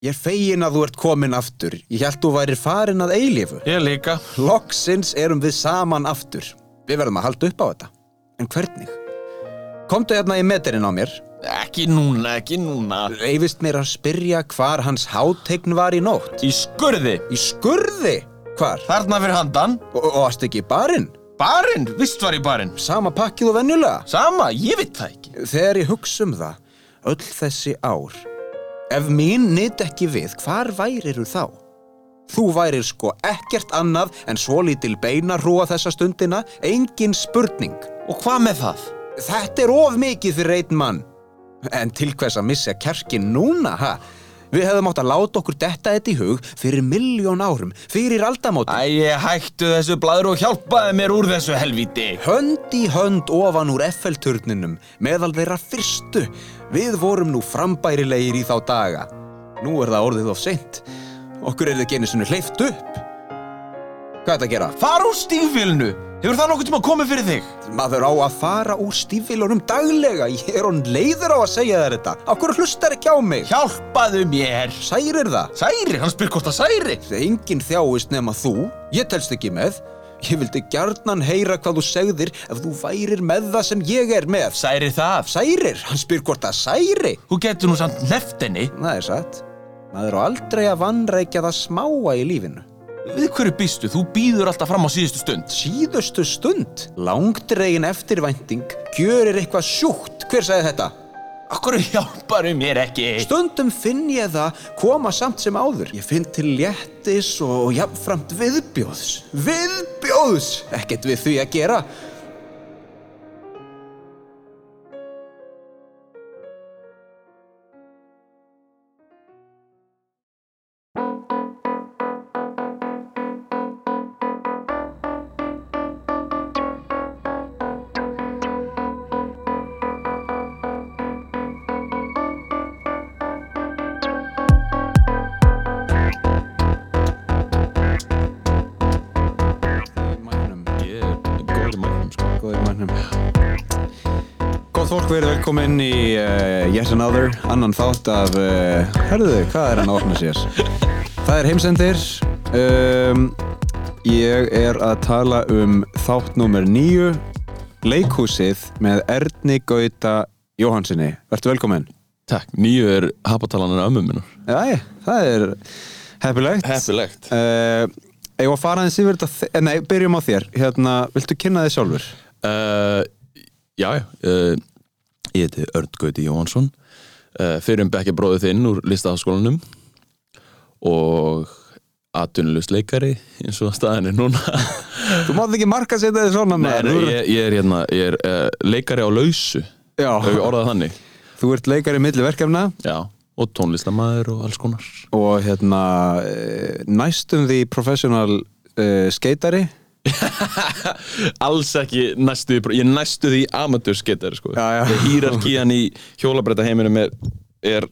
Ég er fegin að þú ert komin aftur. Ég held þú værir farin að eilífu. Ég líka. Loksins erum við saman aftur. Við verðum að halda upp á þetta. En hvernig? Komdu hérna í meterinn á mér. Ekki núna, ekki núna. Reyfist mér að spyrja hvar hans hátegn var í nótt. Í skurði. Í skurði? Hvar? Þarna fyrir handan. Og, og varst ekki í barinn? Barinn, vist var í barinn. Sama pakkið og venjulega? Sama, ég veit það ekki. Þegar ég hugsa um það, öll þessi ár, ef mín nýtt ekki við, hvar væriru þá? Þú værir sko ekkert annað en svo lítil beinarúa þessa stundina, engin spurning. Og hvað með það? Þetta er of mikið fyrir einn mann. En til hvers að missa kjarkin núna, ha? Við hefðum átt að láta okkur detta þetta í hug fyrir miljón árum, fyrir aldamóti. Æ, hættu þessu bladur og hjálpaði mér úr þessu helvíti. Hönd í hönd ofan úr Eiffel-turninum, meðal þeirra fyrstu. Við vorum nú frambærilegir í þá daga. Nú er það orðið of seint. Okkur er þið genið svona hleyft upp. Hvað er þetta að gera? Far úr stífilnu. Hefur það nokkuð tíma komið fyrir þig? Maður á að fara úr stífilunum daglega. Ég er hon leiður á að segja þér þetta. Akkur hlustar ekki á mig? Hjálpaðu mér. Særir það? Særi, hann spyr hvort það særi. Engin þjáist nema þú. Ég telst ekki með. Ég vildi gjarnan heyra hvað þú segðir ef þú værir með það sem ég er með. Særi það. Særir? Hann spyr hvort það særi. Þú getur nú samt neft henni. Það er satt. Maður á aldrei að vannreikja það smáa í lífinu. Við hverju býstu? Þú býður alltaf fram á síðustu stund. Síðustu stund? Langdregin eftirvænting gjörir eitthvað sjúkt. Hver sagði þetta? Akkur hjálparu mér ekki. Stundum finn ég það koma samt sem áður. Ég finn til léttis og jafnframt viðbjóðs. Viðbjóðs! Ekkert við því að gera. Góð fólk verið velkomin í uh, Yet Another, annan þátt af, uh, herðu, hvað er hann að opna sér? Það er heimsendir. Um, ég er að tala um þátt nummer nýju, Leikhúsið með Erni Gauta Jóhansinni. Vertu velkomin. Takk. Nýju er hapatalanar ömmu minnar. Jæja, það er heppilegt. Heppilegt. Uh, Eða að fara aðeins yfir þetta, þe- eh, nei, byrjum á þér. Hérna, viltu kynna þig sjálfur? Uh, já, já. Uh, ég heiti Örd Gauti Jóhansson. Uh, fyrir um bekki bróðu þinn úr listaháskólanum og atvinnulust leikari eins og staðin er núna. Þú mátt ekki marka setja þig svona Nei, nei, ég, ég er hérna, ég er uh, leikari á lausu. Orðað þannig? Þú ert leikari milli verkefna Já. Og tónlistamæður og alls konar. og hérna eh, næstum því professional uh, skeitari. Alls ekki næstu því, ég næstu því amatörsketari sko. Hýrarkían í hjólabrætta heiminum er, er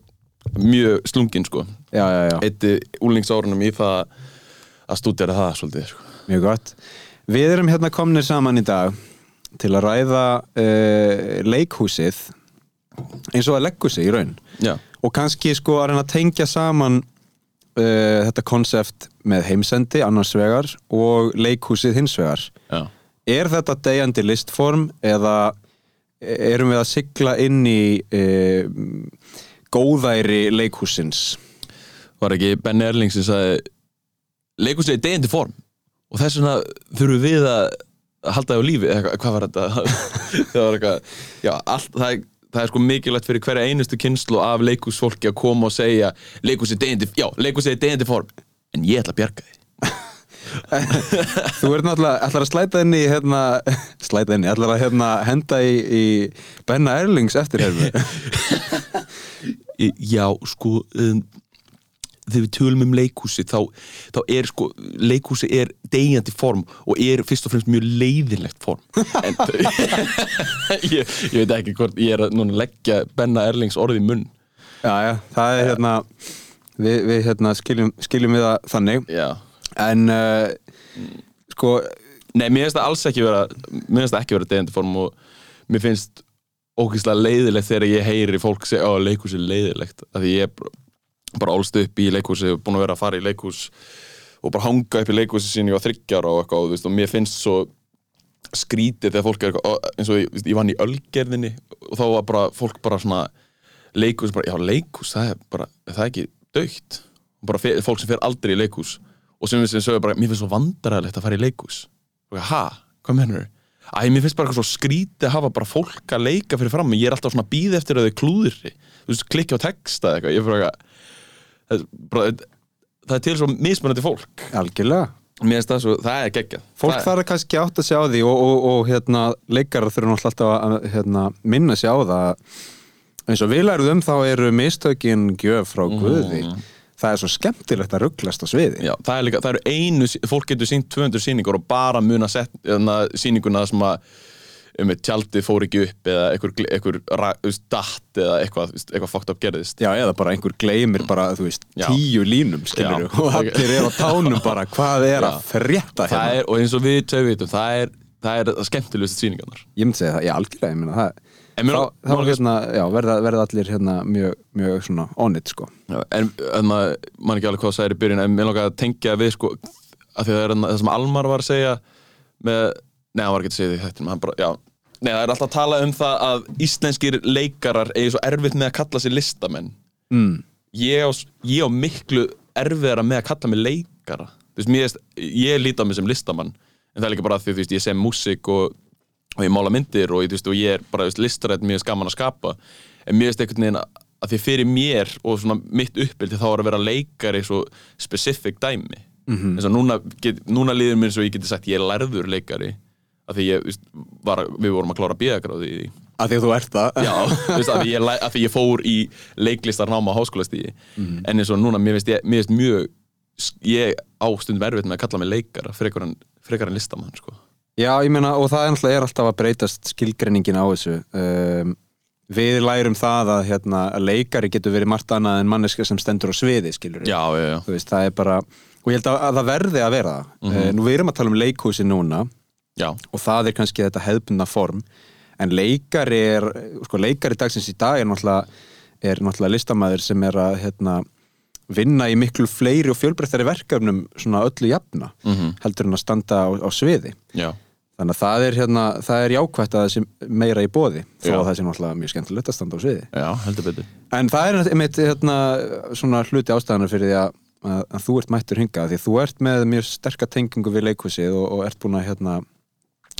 mjög slungin sko. Já, já, já, Eitti úlingsárunum í það að stúdjara það svolítið sko. mjög gott. Við erum hérna komnir saman í dag til að ræða uh, leikhúsið eins og að leggu sig í raun. Já, Og kannski sko að reyna að tengja saman uh, þetta konsept með heimsendi annars vegar og leikhúsið hins vegar. já. Er þetta degjandi listform eða erum við að sigla inn í e, góðæri leikhúsins? Var ekki Benny Erling sem sagði leikusið er deyjandi form og þess vegna þurfum við að halda það á lífi, eða hvað var þetta það var eitthvað, já, allt það er, það er sko mikilvægt fyrir hverja einustu kynslu af leikusfólki að koma og segja leikusið er er deyjandi form. En ég ætla að bjarga því Þú ert náttúrulega, ætlar að slæta inn í hérna, slæta inn í, ætlar að hérna henda í, í Benna Erlings eftirherfi Í- Já, sko um, þegar við tölum um leikhúsi þá, þá er sko, leikhúsi er deyjandi form og er fyrst og fremst mjög leiðilegt form. En ég, ég veit ekki hvort ég er að núna leggja Benna Erlings orði í munn. Já, já, það er hérna við, við hérna skiljum, skiljum við það þannig. Já. En uh, sko Nei, mér finnst það alls ekki vera mér finnst það ekki vera deyjandi form og mér finnst ógeðslega leiðilegt þegar ég heyri fólk segja, ó, leikhúsi er leiðilegt af því ég, bara ólst upp í leikhúsi og búin að vera að fara í leikhús og bara hanga upp í leikhúsi sín var þryggjar og eitthvað og, veist, og mér finnst svo skrítið þegar fólk er eitthvað eins og veist, ég vann í ölgerðinni og þá var bara fólk bara svona leikhús, bara, já leikhús, það er bara það er ekki dögt bara fe- fólk sem fer aldrei í leikhús og sem sögum bara, mér finnst svo vandaræðilegt að fara í leikhús. Og ég, ha, hvað mennur Æ, mér finnst bara eitthvað svo skrítið að hafa bara fólk að leika fyrir fram ég er alltaf svona að býða eftir að þau klúðri, þú veist, klikki á texta eitthvað, ég bara eitthvað það er, til svo mismunandi fólk. Algjörlega. Mér finnst það svo, það er geggjað. Fólk það, þarf kannski átt að sjá því og, og, og hérna, leikarar náttúrulega alltaf að hérna, minna sig á það. Eins og við lærðum þá eru mistökin gjöf frá Guði. Það er svo skemmtilegt að rugglast á sviði. Já, það er líka, það eru einu fólk getur sínt 200 sýningar og bara muna sett, hérna, sýninguna sem að um eitt tjaldið fór ekki upp eða einhver, þú datt eða eitthvað, þú eitthvað fucked up gerðist Já, eða bara einhver gleymir bara, þú veist, Já. tíu línum, skilur Já. og allir er á tánum bara, hvað er að frétta hérna? er, og eins og við tvei vitum, það er það er skemmtilegust sýningarnar Ég myndi segja það, já, algjörlega, ég meina það Þá, þá hérna, já, verða, verða allir hérna mjög, mjög svona on it, sko Já, en en maður ekki alveg hvað það sagði í byrjun en mér langar að tengja við sko að því það er þarna- það sem Almar var að segja með, nei hann var ekki að segja því þetta hann bara, já, nei það er alltaf að tala um það að íslenskir leikarar eigi svo erfitt með að kalla sér listamenn. Mm. ég á, ég á miklu erfiðara með að kalla mig leikara. Þú veist, mér, ég líti á mig sem listamann en það er líka bara því, þú veist, ég sem músík og, og ég mála myndir og, veist, og ég er bara, listarætt mjög gaman að skapa. En mér veist einhvern veginn að, að því fyrir mér og svona mitt uppbyldi þá er að vera leikari svo specific dæmi. Mhm. eins og núna, get, núna líður mér svo ég geti sagt ég er lærður leikari að því ég, var, við vorum að klára bíagráði í því. Að því að þú ert það. Já, veist, að, því ég, að því ég fór í leiklistarnáma á háskólastíði Mhm. en eins og núna, mér finnst ég, mér finnst mjög ég á stundum erfitt með að kalla mig leikara frekar en, frekar en listamann sko. Já, ég meina, og það er náttúrulega er alltaf að breytast skilgreiningin á þessu. Um, Við lærum það að, hérna, að leikari getur verið margt annað en manneska sem stendur á sviði, skilur Já, já, já, Þú veist, það er bara, og ég held að, að það verði að vera það. Mm Nú við erum já, og það er kannski þetta hefðbundna form. En leikari er, sko, leikari dagsins í dag er náttúrulega, er náttúrulega listamæður sem er að hérna, vinna í miklu fleiri og fjölbreyttari verkefnum svona öllu jafna Mhm. heldur en að standa á, á sviði. Já. Þannig að það er, hérna, það er jákvætt að það sé meira í bóði þó að það sé náttúrulega mjög skemmtilegt að standa á sviði. Já, heldur betur. En það er einmitt hérna, svona hluti ástæðanar fyrir því að, að, að þú ert mættur hingað því þú ert með mjög sterka tengingu við leikhúsið og, og ert búin að hérna,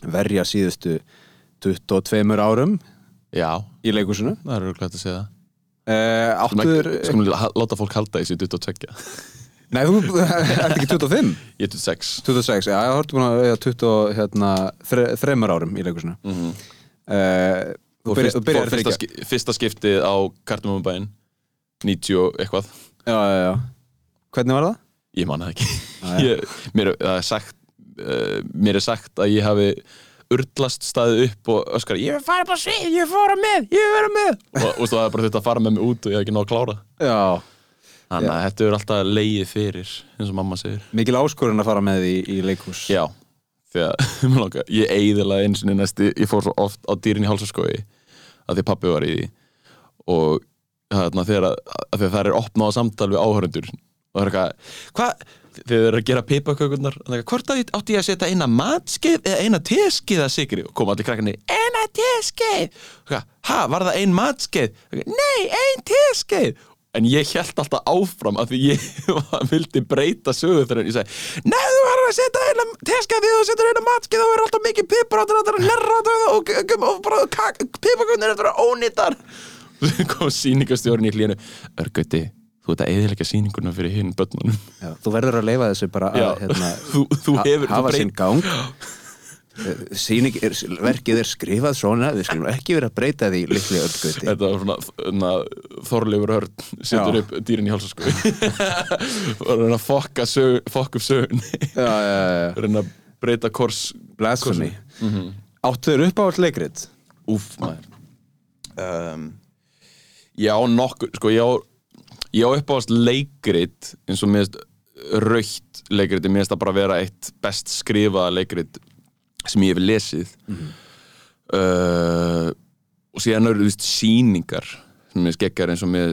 verja síðustu 22 árum Já, í leikhúsinu. Það er röglega að segja uh, áttur ha- láta fólk halda þessi 22 nei þú ert ekki 25 Ég er 26 26, já, þú ert búin að verja 20 hérna, þre, árum í leikhúsinu. Mm -hmm. uh, þú byrjar- þú byrjar fyrsta, þryggja ski, fyrsta skiptið á Kartumumabæinn 90 og eitthvað. Já, já, já. hvernig var það? Ég man það ekki. Ég, mér, er sagt, uh, mér er sagt að ég hafi urlast staðið upp og öskar ég vil fara upp á svið, ég vil fara með, ég vil vera með. Og, og það er bara þetta að fara með mig út og ég hef ekki náð að klára. Já, þannig að þetta er alltaf leiðið fyrir eins og mamma segir. Mikil áskorun að fara með í, í leikhús. Já, mig langar, ég eigðilega eins og næsti, ég fór svo oft á dýrin í hálsaskói að því pappi var í því. Og þarna, þegar, að, að því að það er opnað á samtal við áhörundur og það er eitthvað, hvað þegar þeir eru að gera pipakökurnar hvort átti ég að setja eina matskeið eða eina teskeið að sigri og koma allir krakkarnir, eina teskeið! Ha, var það ein matskeið? Nei, ein teskeið! En ég held alltaf áfram af því ég vildi breyta sögu þegar ég segi, nei, þú verður að setja eina teskeið því þú setur eina matskeið þá er alltaf mikið pipar áttur áttur að lerra áttur og, og, og pipakökurnar eftir að ónýttar svo kom sýningastjórn í hlínu Örgauti, þú ert að eðilega sýninguna fyrir hinn börnunum. Já, þú verður að leifa þessu bara Já, að hérna, þú, þú hefur hafa breyt- sinn gang. Eh, Sýning er, verkið er skrifað svona við skulum ekki vera að breyta því litli öllgöti Þetta var svona, Þorleifur Hörn setur Já. upp dýrin í hálsaskói og reyna að fokka, sög, fokka upp sögun Já, já, já, reyna að breyta kors blasphemy. Mhm. Áttu þér upp á allt leikrit? Úf, maður. Um, Ég á nokkur sko, ég á, ég á upp á þess leikrit eins og mér raukt leikrit, mér finnst það bara að vera eitt best skrifaða leikrit sem ég hef lesið. Uh, og síðan eru þú veist sýningar sem mér skekkjar eins og mér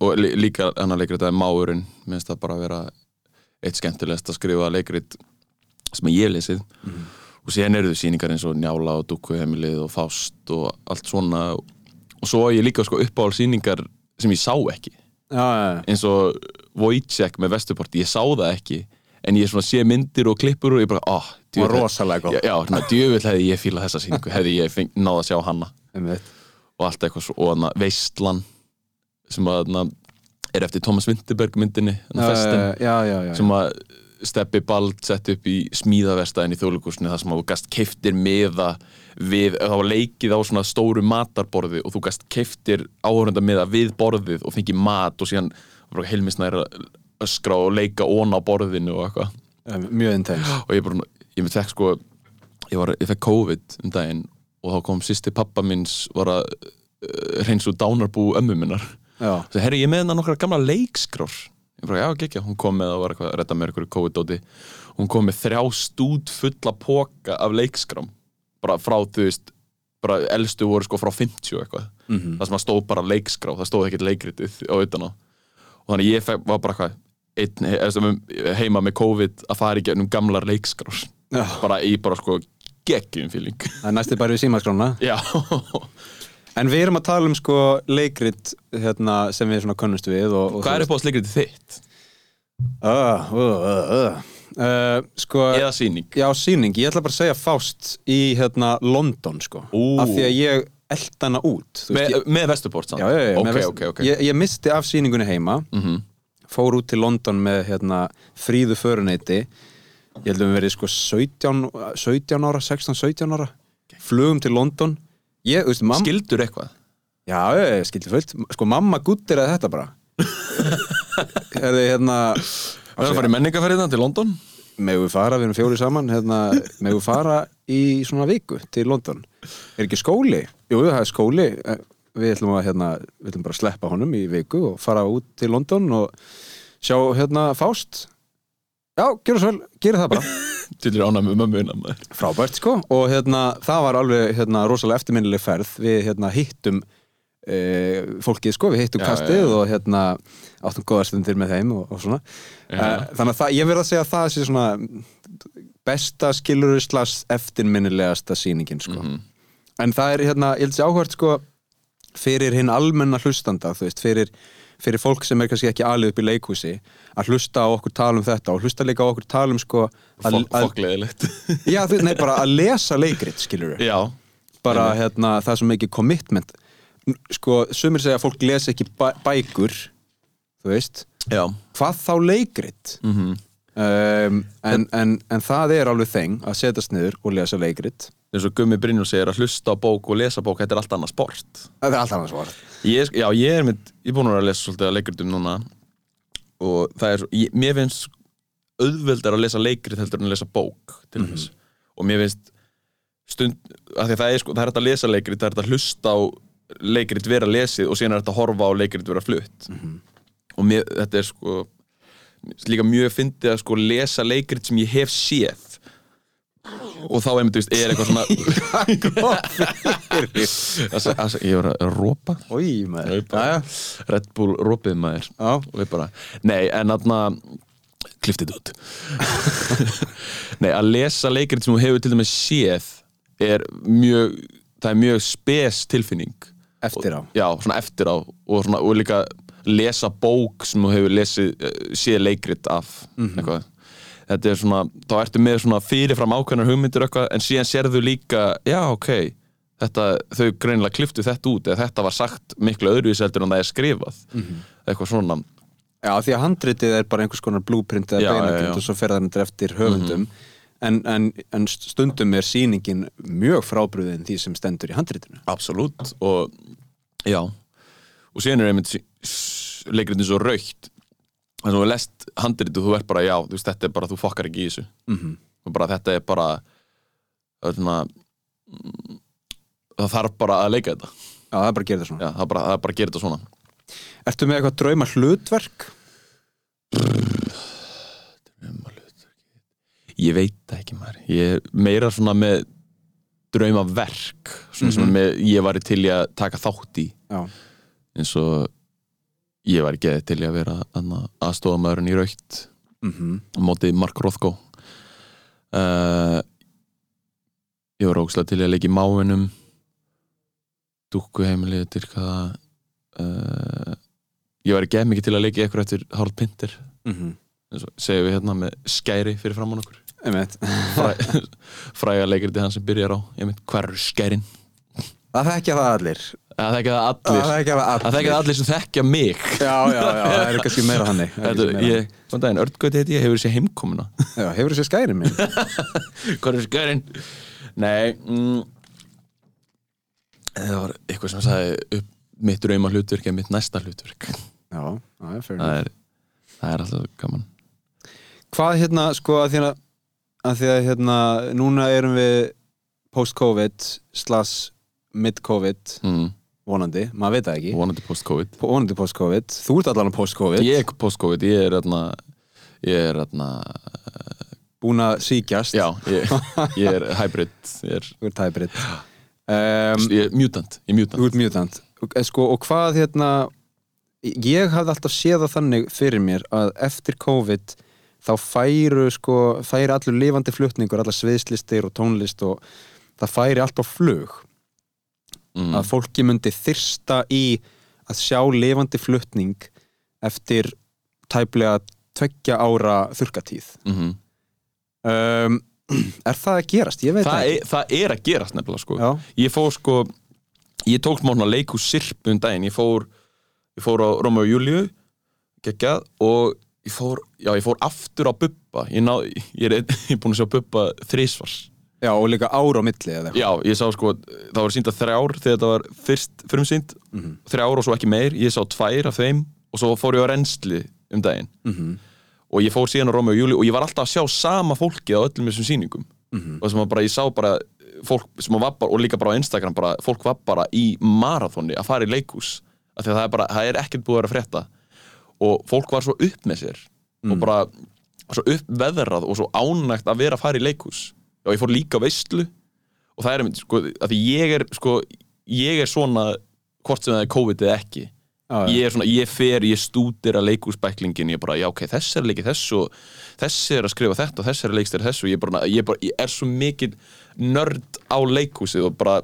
og lí- líka annar leikrit er Máurinn, minnst það bara að vera eitt skemmtilegast að skrifa leikrit sem ég hef lesið. Og síðan eru þau sýningar eins og Njála og Dúkkuheimilið og Fást og allt svona. Og svo á ég líka sko uppáhald sýningar sem ég sá ekki. Eins og Wojciech með Vesturport ég sá það ekki en ég sé myndir og klippur og ég bara, ah, var rosalega já, góð já, svona, djöfull hefði ég fílað þessa sýningu hefði ég feng, náð að sjá Einmitt. og allt eitthvað svo, og Veistlan sem að hana, er eftir Thomas Winterberg myndinni hana, festin, já, já, já, já. sem að Steppi Bald sett upp í smíðaverstaðin í þjóðleikusinu þar sem að þú gast keiftir miða við, það var leikið á svona stóru matarborði og þú gast keiftir áhörunda miða við borðið og fengið mat og síðan var heilmisnæri að öskra og leika ón á borðinu og eitthvað. Um, mjög intense. Og ég bara, ég með fekk sko ég, var, ég fekk COVID um daginn og þá kom sýsti pappa minns var að uh, reyns úr dánarbú ömmu minnar. Já, svo herri ég með hennar nokkra gamla leikskrár. Ég bara já gekk hún kom með og var eitthvað að redda mér eitthvað COVID-dóti. Hún kom með þrjá stút fulla póka af leikskrám bara frá þú veist bara elstu voru sko frá 50 og eitthvað. Mhm. það sem að stóð bara leikskrá, það stóð ekkert leikritið á utan á. Og þannig ég var bara eitthvað einn, sem heima með COVID að fara í gegnum gamlar leikskrár já. bara í bara sko geggjum feeling. Það er næstu bara við símaskrána. Já, en við erum að tala um sko leikrit hérna, sem við svona könnumst við og, og hvað er upp á leikritið þitt? uh, uh, uh, uh. Sko eða síning? já, síning, ég ætla bara að segja Fást í hérna London sko Ú. af því að ég eld hana út þú veist, með Vesturport samt? ég, já, já, já, ok, með veist- ok, ok Ég, ég misti af síningunni heima Mhm. fór út til London með hérna, fríðu föruneyti ég held að við verið sko 17, 17 ára 16-17 ára flugum til London ég, þú veist, mamma skildur eitthvað? já, ég, ég skildi fullt, sko mamma guttir að þetta bara er þið hérna Það er að fara í menningaferðina til London. Megum við fara, við erum fjóri saman hérna, megum við fara í svona viku til London? Er ekki skóli? Jú, það er skóli. Eh, við ætlum að hérna, við ætlum bara að sleppa honum í viku og fara út til London og sjá hérna Fást já, gera svo vel, gera það bara. Til er ánæg með maður. Frábært sko. Og hérna það var alveg hérna rosalega eftirminnileg ferð. Við hérna hittum e, fólkið sko, við hittum Já, kastið já, já. og hérna áttum góðar stundir með þeim og, og svona. Já. e, þannig að það, ég verð að segja að það sé svona besta skiluruslas eftirminnilegasta sýningin sko. Mhm. en það er hérna, ég held að sé áhvert sko fyrir hinn almenna hlustanda þú veist, fyrir, fyrir fólk sem er kannski ekki alið upp í leikhúsi að hlusta á okkur tala um þetta og hlusta líka á okkur tala um sko Fokkleðilegt Já, þú, nei, bara að lesa leikrit, skilur við Já. Bara hérna, það er svo mikið commitment. Sko, sumir segja að fólk lesa ekki bæ bækur þú veist, Já. Hvað þá leikrit? Mm um, en, en, en það er alveg þeng að setjast niður og lesa leikrit. Eins og Gummi Brynjúl segir að hlusta á bók og lesa bók, þetta er allt annað sport. Það er allt annars var ég, Já, ég er mynd, ég er búin að lesa svolítið að leikritum núna. Og það er, svo- ég, mér finnst auðveldar að lesa leikrit heldur en að lesa bók til þess og mér finnst stund, af því að það er sko, það er hægt að lesa leikrit, það er hægt að hlusta á leikrit vera lesið og síðan er hægt að horfa á leikrit vera flutt og mér, þetta er sko líka mjög fyndið að sko lesa leikrit sem ég hef séð. Og þá einmitt, veist, er eitthvað svona ég var að rópa Red Bull rópið maður. Já, og við bara, nei, en aðna kliftið út nei, að lesa leikrit sem þú hefur til dæmis séð er mjög það er mjög spes tilfinning. Eftir á. Já, svona eftir á. Og, svona, og líka lesa bók sem þú hefur lesið, eh, séð leikrit af eitthvað. Þetta er svona, þá ertu með svona fyrirfram ákveðnar hugmyndir eitthvað, en síðan sérðu líka já, ok, þetta þau greinilega kliftu þetta út, eða þetta var sagt miklu öðruvíseldur en það er skrifað. Eitthvað svona, Já, því að handritið er bara einhvers konar blúprint eða já. og svo fer það þetta eftir höfundum. En, en, en stundum er sýningin mjög frábrúðin því sem stendur í handritinu. Absolutt og já, og síðan er einmitt leikritin svo raukt þannig að þú lest handrit og þú ert bara, já, þú veist, þetta er bara, þú fokkar ekki í þessu. Mm -hmm. bara þetta er bara svona mm, það þarf bara að leika þetta. Já, það er bara að gera það svona. Já, það er bara, það er bara að gera þetta svona. Ertu með eitthvað drauma hlutverk? ég veit það ekki maður. Ég er meira svona með drauma verk svona sem með, ég var til að taka þátt í. Já, eins og ég var ekki til í að vera aðstofamæðurinn í raukt. Mm á móti Mark Rothko. Uh, ég var ógslag til að leika í máinum. Dúkkuheimilið dyrkaða uh, ég var ekki mikið til að í eitthvað eftir Harald Pinter. Eins og segjum við hérna með skæri fyrir framann okkur. Einmitt. Fræ, fræga leikriti hann sem byrjar á. Ég mynd, hver er skærin? Það þekkja það allir að þekka það allir. Það þekkja það það allir. sem þekkja mig. Já, já, já, það er kannski meira Það er Þetta, meira ég, þannig. Daginn, Ördgöti heiti ég, hefur þessi heimkomuna. Já, hefur þessi skæri minn. Hvað er skærin? Nei mm, Það var eitthvað sem sagði upp mitt rauma hlutverk eða mitt næsta hlutverk. Já, það er fyrir það er, það er alltaf gaman. Hvað hérna, sko, að því að, að því að hérna, núna erum við post-covid slash mid-covid. Mm, vonandi, maður veit það ekki. Vonandi post-covid. Vonandi post-covid, þú ert allan post-covid. Ég er post-covid, ég er þarna ég er þarna búin að síkjast já, ég, ég er hybrid ég er, þú ert hybrid. Um, ég er mutant, ég er mutant. Þú ert mutant. Eh, sko, og hvað hérna ég hafði alltaf séð það þannig fyrir mér að eftir COVID þá færu sko, færi allur lifandi flutningur, allar sviðslistir og tónlist og það færi allt á flug mm, að fólki myndi þyrsta í að sjá lifandi flutning eftir tæplega tveggja ára þurkatíð mm um, Er það að gerast? Ég veit það, það er, það er að gerast nefnilega sko. Já, ég fór sko ég tók svona leiku sirpu um daginn. Ég fór, ég fór á Róma og Júliu geggjað og ég fór, já ég fór aftur á Bubba. Ég, ná, ég er, ég er búin að sjá Bubba þrísvars já, og líka ára á milli eða eitthvað. Já, ég sá sko, það var sínda þrjár þegar þetta var fyrst frumsýnd. Mhm. þrjár og svo ekki meir, ég sá tvær af þeim og svo fór ég á reynsli um daginn. Mhm. og ég fór síðan á Róma og Júliu og ég var alltaf að sjá sama fólki á öllum þessum sýningum. Mhm. og sem að bara, ég sá bara fólk sem var bara, og líka bara á Instagram bara, fólk var bara í marathóni að fara í því að það er bara, það er ekkert búið að vera frétta. Og fólk var svo upp með sér og bara svo uppveðrað og svo ánægt að vera að fara í leikhús og ég fór líka veistlu og það er einmitt, sko, að því ég er sko, ég er svona hvort sem það er COVID eða ekki Já, já. ég er svona, ég fer, ég stútir að leikúsbæklingin, ég bara, já ok, þess er að leiki þessu og þessi er að skrifa þetta og þessi er að leikstæra þessu og ég, bara, ég, bara, ég er svo mikið nörd á leikúsið og bara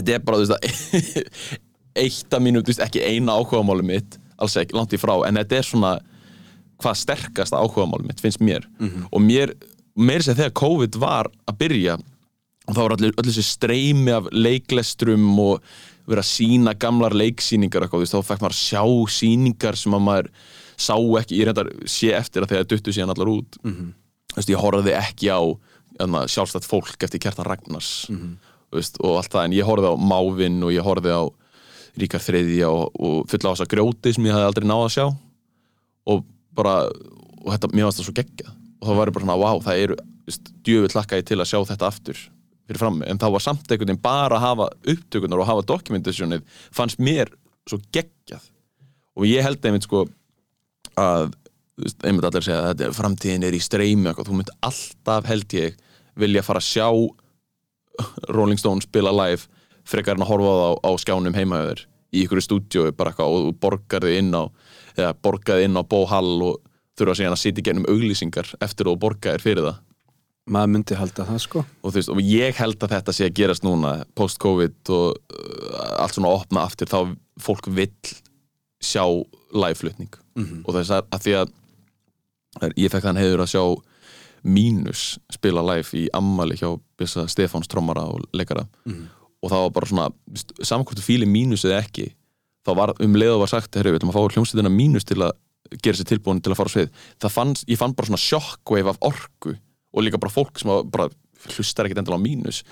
þetta er bara, þú veist að eitt af mínu, þú veist, ekki eina áhugamáli mitt alls ekki, langt í frá, en þetta er svona hvað sterkast áhugamáli mitt, finnst mér. Og mér, mér sér þegar COVID var að byrja og þá var allir, allir þessi streymi af leiklestrum og vera að sína gamlar leiksýningar eitthvað, þá fekk maður að sjá sýningar sem að maður sá ekki, ég reyndar sé eftir að þegar duttu síðan allar út Mhm. þú veist, ég horfði ekki á hérna, sjálfstætt fólk eftir Kjartan Ragnars Mhm. þú veist, og allt það, en ég horfði á Mávin og ég horfði á Ríkar Þriðja og, og fulla á þessa grjóti sem ég hafði aldrei náð að sjá og bara, og þetta, mér varst það svo geggjað og þá var bara svona, wow, það eru þú veist, djöfull lakka ég til að sjá þetta aftur fyrir frammi, en það var samt einhvern veginn bara að hafa upptökunar og hafa dokumentationið fannst mér svo geggjað. Og ég held einmitt sko að einmitt allir segja að þetta, framtíðin er í streymi og þú mynd alltaf held ég vilja fara að sjá Rolling Stones spila live frekar en að horfa það á, á skjánum heimaður í ykkur stúdíói bara eitthvað og þig inn á eða borgaði inn á bóhall og þurfa síðan að sitja gennum auglýsingar eftir að þú borgaðir fyrir það maður myndi halda það sko og, veist, og ég held að þetta sé að gerast núna post-covid og uh, allt svona opna aftur þá fólk vill sjá live-flutning Mhm. og þess að, því að ég fekk þann heiður að sjá Mínus spila live í ammali hjá Stefáns trommara og leikara Mhm. og það var bara svona samkvæmstu fíli Mínus eða ekki þá var um leið og var sagt herru, við ætlum að fá hljómsveitina Mínus til að gera sér tilbúin til að fara á svið. Það fann, ég fann bara svona shockwave af orku og líka bara fólk sem bara hlustar ekkert endilega á Mínus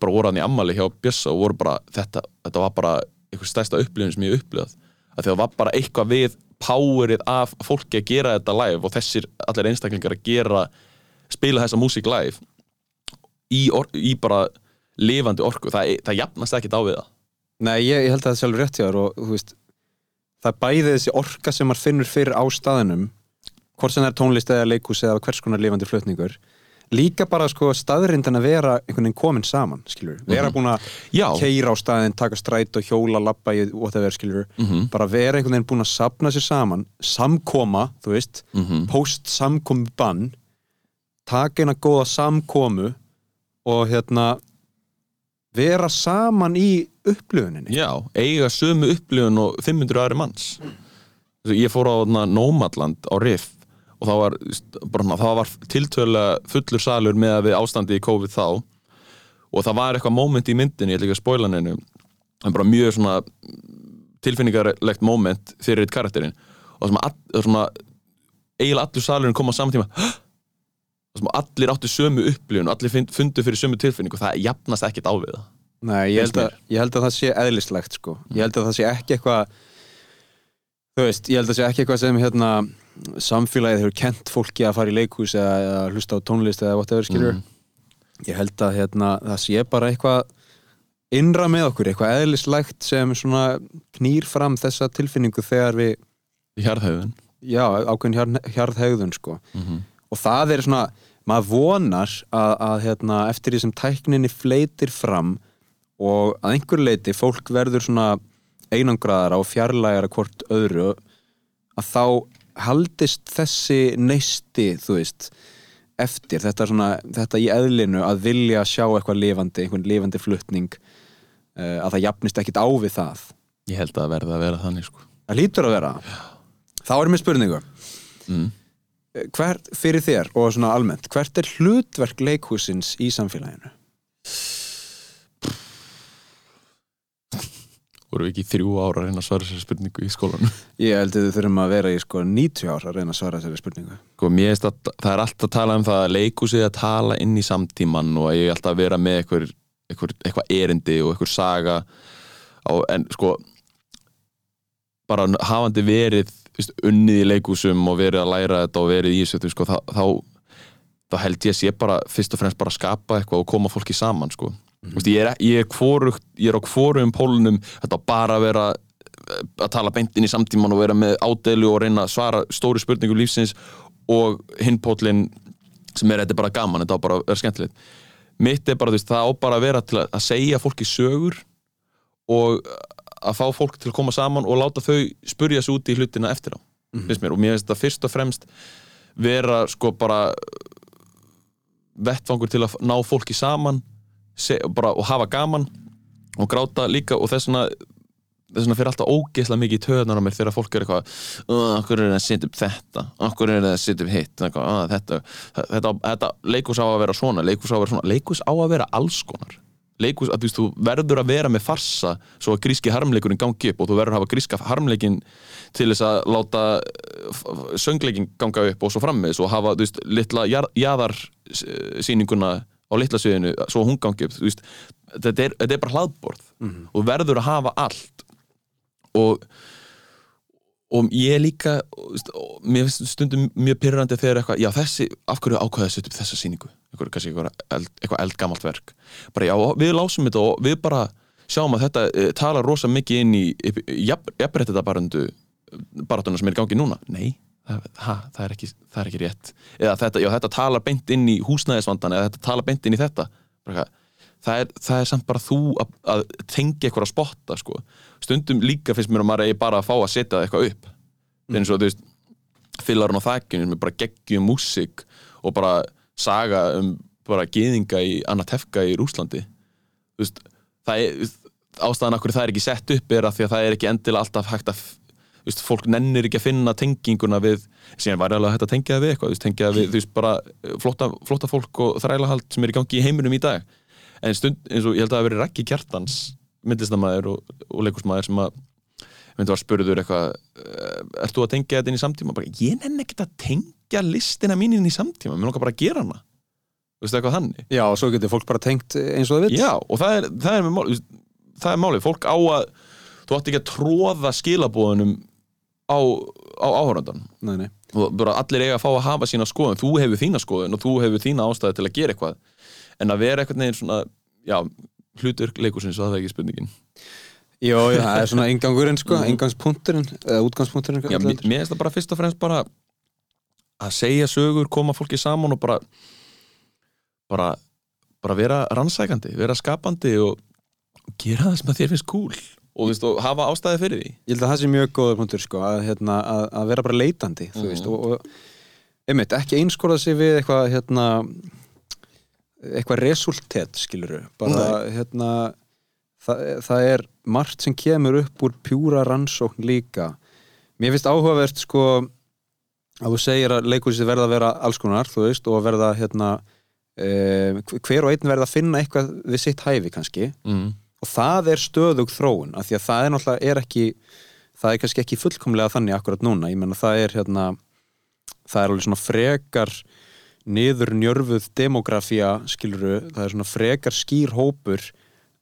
bara voru í ammali hjá Bissa og voru bara þetta, þetta var bara eitthvað stærsta upplifin sem ég upplifað. Að það var bara eitthvað við powerið af fólki að gera þetta live og þessir allir einstaklingar að gera spila þessa músík live í, or, í bara lifandi orku, það, það jafnast ekkert á við það. Nei, ég, ég held að það er sjálfur rétt hjá þér og þú veist það er bæði þessi orka sem maður finnur fyrir á staðinum hvort sem það er tónlist eða leikus eða hvers konar lifandi flutningur líka bara sko staðrindin að vera einhvern veginn komin saman, skilur vera búin að keira á staðin, taka stræt og hjóla, labba í whatever, skilur Mhm. bara vera einhvern veginn búin að sapna sér saman samkoma, þú veist Mhm. post samkomu bann taka eina góða samkomu og hérna vera saman í upplöfuninni Já, eiga sömu upplifun og 500 aðri manns. Ég fór á Nómadland á Riff og það var, var tiltölulega fullur salur með að við ástandi í COVID þá. Og það var eitthvað moment í myndinni, ég ætla ekki að spoila neinu en bara mjög svona tilfinningarlegt moment fyrir eitt karakterinn. Og það sem, að eiginlega allur salurinn kom á saman tíma. Það sem allir áttu sömu upplifun allir fund- fundu fyrir sömu tilfinningu það jafnast ekkert á við það Nei, ég held, að, ég held að það sé eðlislegt sko. ég held að það sé ekki eitthvað þú veist, ég held að það sé ekki eitthvað sem hérna, samfélagið hefur kent fólki að fara í leikhús eða, eða hlusta á tónlist eða whatever skilur Mhm. ég held að hérna, það sé bara eitthvað innra með okkur, eitthvað eðlislegt sem svona knýr fram þessa tilfinningu þegar við Hjarðhauðin já, ákveðin hjarð, hjarðhegðun sko. mm -hmm. og það er svona maður vonar að, að hérna, eftir því sem tækninni fleitir fram og að einhver leiti fólk verður svona einangraðara og fjarlægara hvort öðru að þá haldist þessi neisti, þú veist eftir, þetta, svona, þetta í eðlinu að vilja sjá eitthvað lifandi, einhvern lifandi flutning uh, að það jafnist ekkit á við það Ég held að það verði að vera þannig sko. það lítur að vera þá erum við spurningu mm. Hvert fyrir þér og svona almennt hvert er hlutverk leikhúsins í samfélaginu? voru við ekki þrjú ára að reyna að svara sér spurningu í skólanum Ég held að þið þurfum að vera í sko 90 ár að reyna að svara þessari spurningu sko, að það er alltaf að tala um það að leikhúsið að tala inn í samtíman og að ég er alltaf að vera með eitthvað, eitthvað, eitthvað erindi og eitthvað saga á, en sko bara hafandi verið unnið í leikhúsum og verið að læra þetta og verið í þessu sko, þá, þá, þá held ég að sé bara fyrst og fremst bara skapa eitthvað og koma fólki saman sko. mm -hmm. ég, er, ég, er hvorugt, ég er á hvorum pólunum þetta bara að vera að tala beint inn í samtíman og vera með ádeilu og reyna að svara stóru spurningum lífsins og hinn pólinn sem er þetta er bara gaman, þetta bara vera skemmtilegt mitt er bara, þú veist, það á bara að vera til að, að segja fólki sögur og að fá fólk til að koma saman og láta þau spurja sig út í hlutina eftir á finnst mér, og mér finnst þetta fyrst og fremst vera sko bara vettfangur til að ná fólki saman se, bara, og hafa gaman og gráta líka. Og þess vegna þess vegna fyrir alltaf ógeðslega mikið í töðunar á mér þegar fólk er eitthvað okkur er það að setja upp þetta? Okkur er það að setja upp hitt? "Ah, þetta, þetta, þetta leikus á að vera svona leikus á að vera svona, leikus á að vera alls konar leikus, að þú verður að vera með farsa svo að gríski harmleikurinn gangi upp og þú verður að hafa gríska harmleikin til þess að láta eh, söngleikin ganga upp og svo frammeðis og hafa, veist, litla jaðarsýninguna á litla sviðinu svo hún gangi upp, veist. Þetta er, þetta er bara hlaðborð og þú verður að hafa allt. Og og ég líka veist, og mér finnst stundum mjög pyrrandi þegar eitthvað, já þessi, af hverju ákvæða setja upp þessa sýningu, eitthvað, kannski eitthvað, eld, eitthvað eldgamalt verk, bara já, við lásum þetta og við bara sjáum að þetta e, talar rosa mikið inn í jafnrættita barandu baratuna sem er í gangi núna, nei það, ha, það, er ekki, það er ekki rétt. Eða þetta, já, þetta talar beint inn í húsnæðisvandan eða þetta talar beint inn í þetta. Bara, það, er, það er samt bara þú að, að tengja eitthvað að spotta sko. stundum líka finnst mér að maður eigi bara að fá að setja eitthvað upp. Mm. eins og þú veist fyllarinn á þakkinu með bara geggjum músík og bara saga um bara geðinga í Anna Tefka í Rúslandi veist, það er ástæðan akkur það er ekki sett upp er að því að það er ekki endilega alltaf hægt að veist, fólk nennir ekki að finna tenginguna við síðan var alveg hægt að tengja það við eitthvað veist, tengja það við, veist, bara flotta, flotta fólk og þrælahald sem er í gangi í heiminum í dag. En stund, eins og ég held að það hafi verið Raggi Kjartans myndlistamæður og, og leikusmæður sem að myndi var spurður eitthvað "Eh, ert þú að tengja þetta inn í samtíma? Bara, ég nenni ekkert að tengja listina mín inn í samtíma mér langar bara að gera hana. Þú veist eitthvað þannig. Já, og svo getur fólk bara tengt eins og það vill. Já, og það er, það er, með mál, það er málið, fólk á að þú átt ekki að tróða skilabóðunum á, á áhöröndan Nei, nei. Og bara allir eiga að fá að hafa sína skoðun. Þú hefur þína skoðun og þú hefur þína ástæði til að gera eitthvað. En að vera eitthvað neginn svona já, hlutur leikusins og það er ekki spurningin Jó, já, það er svona ingangurinn sko, ingangspunkturinn eða útgangspunkturinn já, mér finnst það bara fyrst og fremst bara að segja sögur, koma fólki saman og bara bara, bara vera rannsækandi, vera skapandi og gera það sem að þér finnst cool. Og, veist, og hafa ástæði fyrir því. Ég held að það sé mjög góður punktur sko, að, hérna, að, að vera bara leitandi þú Mhm. veist, og, og einmitt, ekki einskorða sig við eitthvað hérna, eitthvað resultet skiluru bara hérna það, það er margt sem kemur upp úr pjúra rannsókn líka. Mér finnst áhugavert sko að þú segir að leikhúsið verða að vera alls konar þú veist og verða hérna eh, hver og einn verða að finna eitthvað við sitt hæfi kannski. Mm. og það er stöðug þróun af því að það er náttúrulega er ekki það er kannski ekki fullkomlega þannig akkurat núna. Ég menna það er hérna það er alveg svona frekar niður njörfuð demografía skiluru, það er svona frekar skýr hópur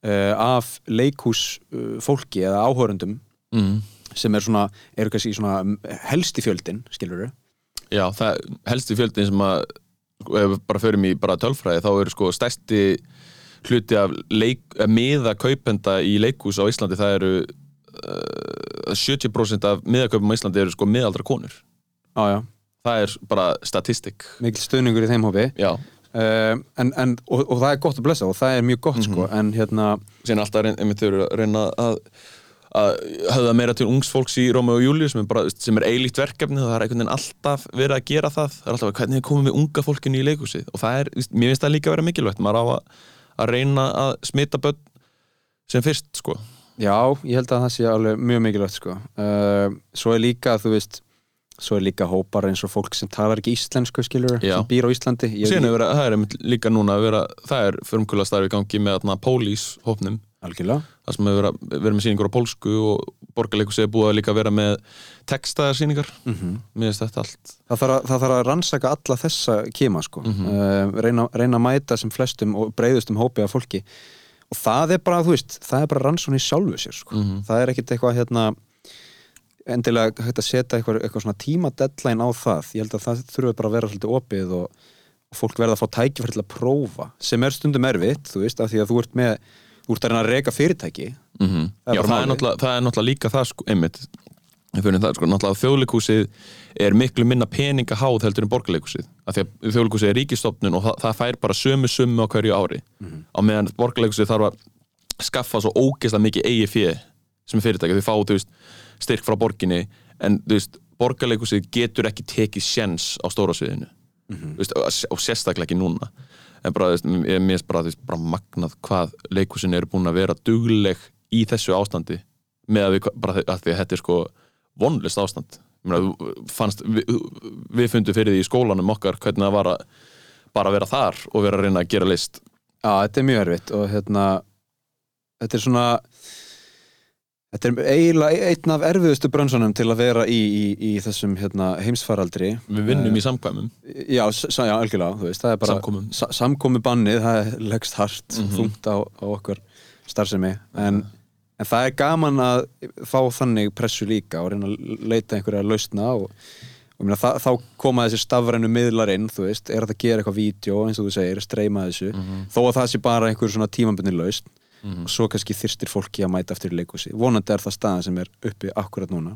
af leikhús uh, fólki eða áhörundum Mm. sem er svona, eru kannski svona helsti fjöldin, skiluru Já, það helsti fjöldin sem að ef við bara förum í bara tölfræði þá eru sko stærsti hluti af leik, eh, miða kaupenda í leikhús á Íslandi það eru uh, 70% af miðakaupum á Íslandi eru sko miðaldra konur. Já, já, það er bara statistik. Mikil stöðningur í þeim hópi. Já, en, en, og, og það er gott að blessa og það er mjög gott sko, en hérna síðan alltaf einmitt þau eru að reyna að að höfða meira til ungs fólks í Róma og Júliu sem er, er eilíkt verkefni og það er einhvern veginn alltaf verið að gera það. Það er alltaf hvernig við komum við unga fólkinu í leikhúsið? Og það er, mér finnst það líka að vera mikilvægt maður á að, að reyna að smita börn sem fyrst sko. Já, ég held að það sé alveg mjög mikilvægt sko. uh, Svo er líka, þú veist Svo er líka hópar eins og fólk sem talar ekki íslensku skilur, Já. sem býr á Íslandi síðan er verið, það er líka núna að vera það er förmkula starfi í gangi með þarna pólís hópnum, Algjörlega það sem hefur verið, verið með sýningur á pólsku og borgarleikus er búið að líka vera með textaðar sýningar, mm mér finnst þetta allt það, þarf að, það þarf að rannsaka alla þessa kima sko. Mhm. uh, reyna, reyna að mæta sem flestum og breyðustum hópi af fólki og það er bara, þú veist, það er bara rannsókn í sjálfu sér sko. Mhm. það er ekkit eitthvað hérna endilega hægt að setja eitthvað, eitthvað svona tíma deadline á það. Ég held að það þurfi bara að vera svolítið opið og, og fólk verða að fá tækifæri til að prófa sem er stundum erfitt, þú veist, af því að þú ert með þú ert að reyna að reyka fyrirtæki. Mm Það er Já, það er, það er náttúrulega líka það sko, einmitt. Ég fyrir það, sko, náttúrulega þjóðleikúsið er miklu minna peninga háð heldur en borgarleikúsið af því að þjóðleikúsið er ríkistofnun og það, það fær bara sömu sömu á hverju ári. Á meðan borgarleikúsið þarf að skaffa svo ógeðslega mikið eigi fjö sem fyrirtæki, þau fá þú veist, styrk frá borginni en þú veist, borgarleikúsið getur ekki tekið sjens á stóra sviðinu. Þú veist, og sérstaklega ekki núna. En bara, þú veist, ég er mér bara, veist, bara magnað hvað leikúsin eru búin að vera dugleg í þessu ástandi með að við, bara að því að þetta er sko vonlist ástand. Meina, fannst, við, við fundum fyrir því í skólanum okkar hvernig það var að bara vera þar og vera að reyna að gera list. Já, þetta er mjög erfitt og hérna þetta er svona þetta er eiginlega einn af erfiðustu brönsunum til að vera í, í, í þessum hérna, heimsfaraldri. Við vinnum í samkvæmum. Já, já, algjörlega, þú veist, það er bara Samkomum. sa samkomi bannið, það er leggst hart Mhm. þungt á, á okkar starfsemi. En, en það er gaman að fá þannig pressu líka og reyna að leita einhverja lausna og, og meina, það, þá koma þessi stafrænu miðlar inn, þú veist, er þetta að gera eitthvað vídeo eins og þú segir, streyma þessu. Þó að það sé bara einhver svona tímabunni lausn og svo kannski þyrstir fólki að mæta eftir í leikhúsi, vonandi er það staðan sem er uppi akkurat núna.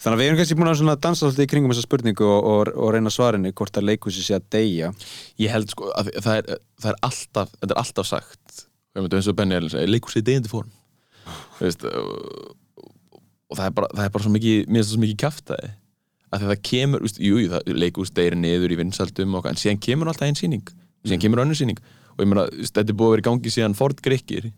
Þannig að við erum kannski búin að dansa svolítið í kringum þessa spurningu og, og, og reyna svarinni hvort að leikhúsi sé að deyja. Ég held sko að það er, það er alltaf þetta er alltaf sagt leikur sér deyjandi form. Veist, og, og það er bara, það er bara svo mikið mér finnst það svo mikið kjaftaði að það kemur, veist, jú, jú, það leikus deyri niður í vinsaldum og, en síðan kemur alltaf einn sýning. Síðan kemur önnur sýning og ég meina, þetta er búið að vera í gangi síðan Ford Grikkir.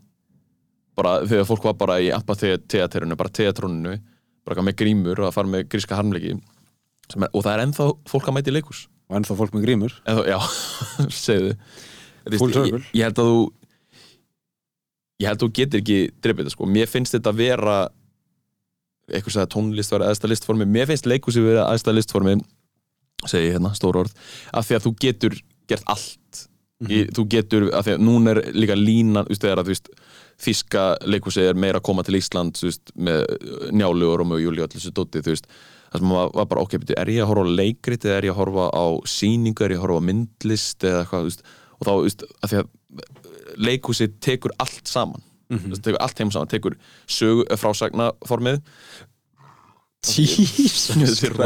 Bara þegar fólk var bara í ampateaterinu, bara teatróninu bara með grímur og að fara með gríska harmleiki. Er, og það er ennþá fólk að mæti í leikus og ennþá fólk með grímur. En þá, já, segðu. Ég, ég held að þú ég held að þú getur ekki dreipið þetta sko, mér finnst þetta vera eitthvað sem að tónlist vera aðstæða listformi, mér finnst leikhúsi vera aðstæða listformi segi ég hérna, stór orð af því að þú getur gert allt í, þú getur, af því að núna er líka línan, þú veist, þegar að þú veist þíska leikhúsi er meira að koma til Ísland þú veist, með njálu og Rómi og Júli og allir þessu dóti, þú veist. Það sem var, bara, ok, beti, er ég að horfa á leikrit eða er ég að horfa á sýningu, er ég að horfa á myndlist eða eitthvað, þú veist, og þá, þú veist, af því að leikhúsi tekur allt saman. Mm -hmm. tekur allt heim saman, tekur sögu, eh, frásagnaformið Jesus er-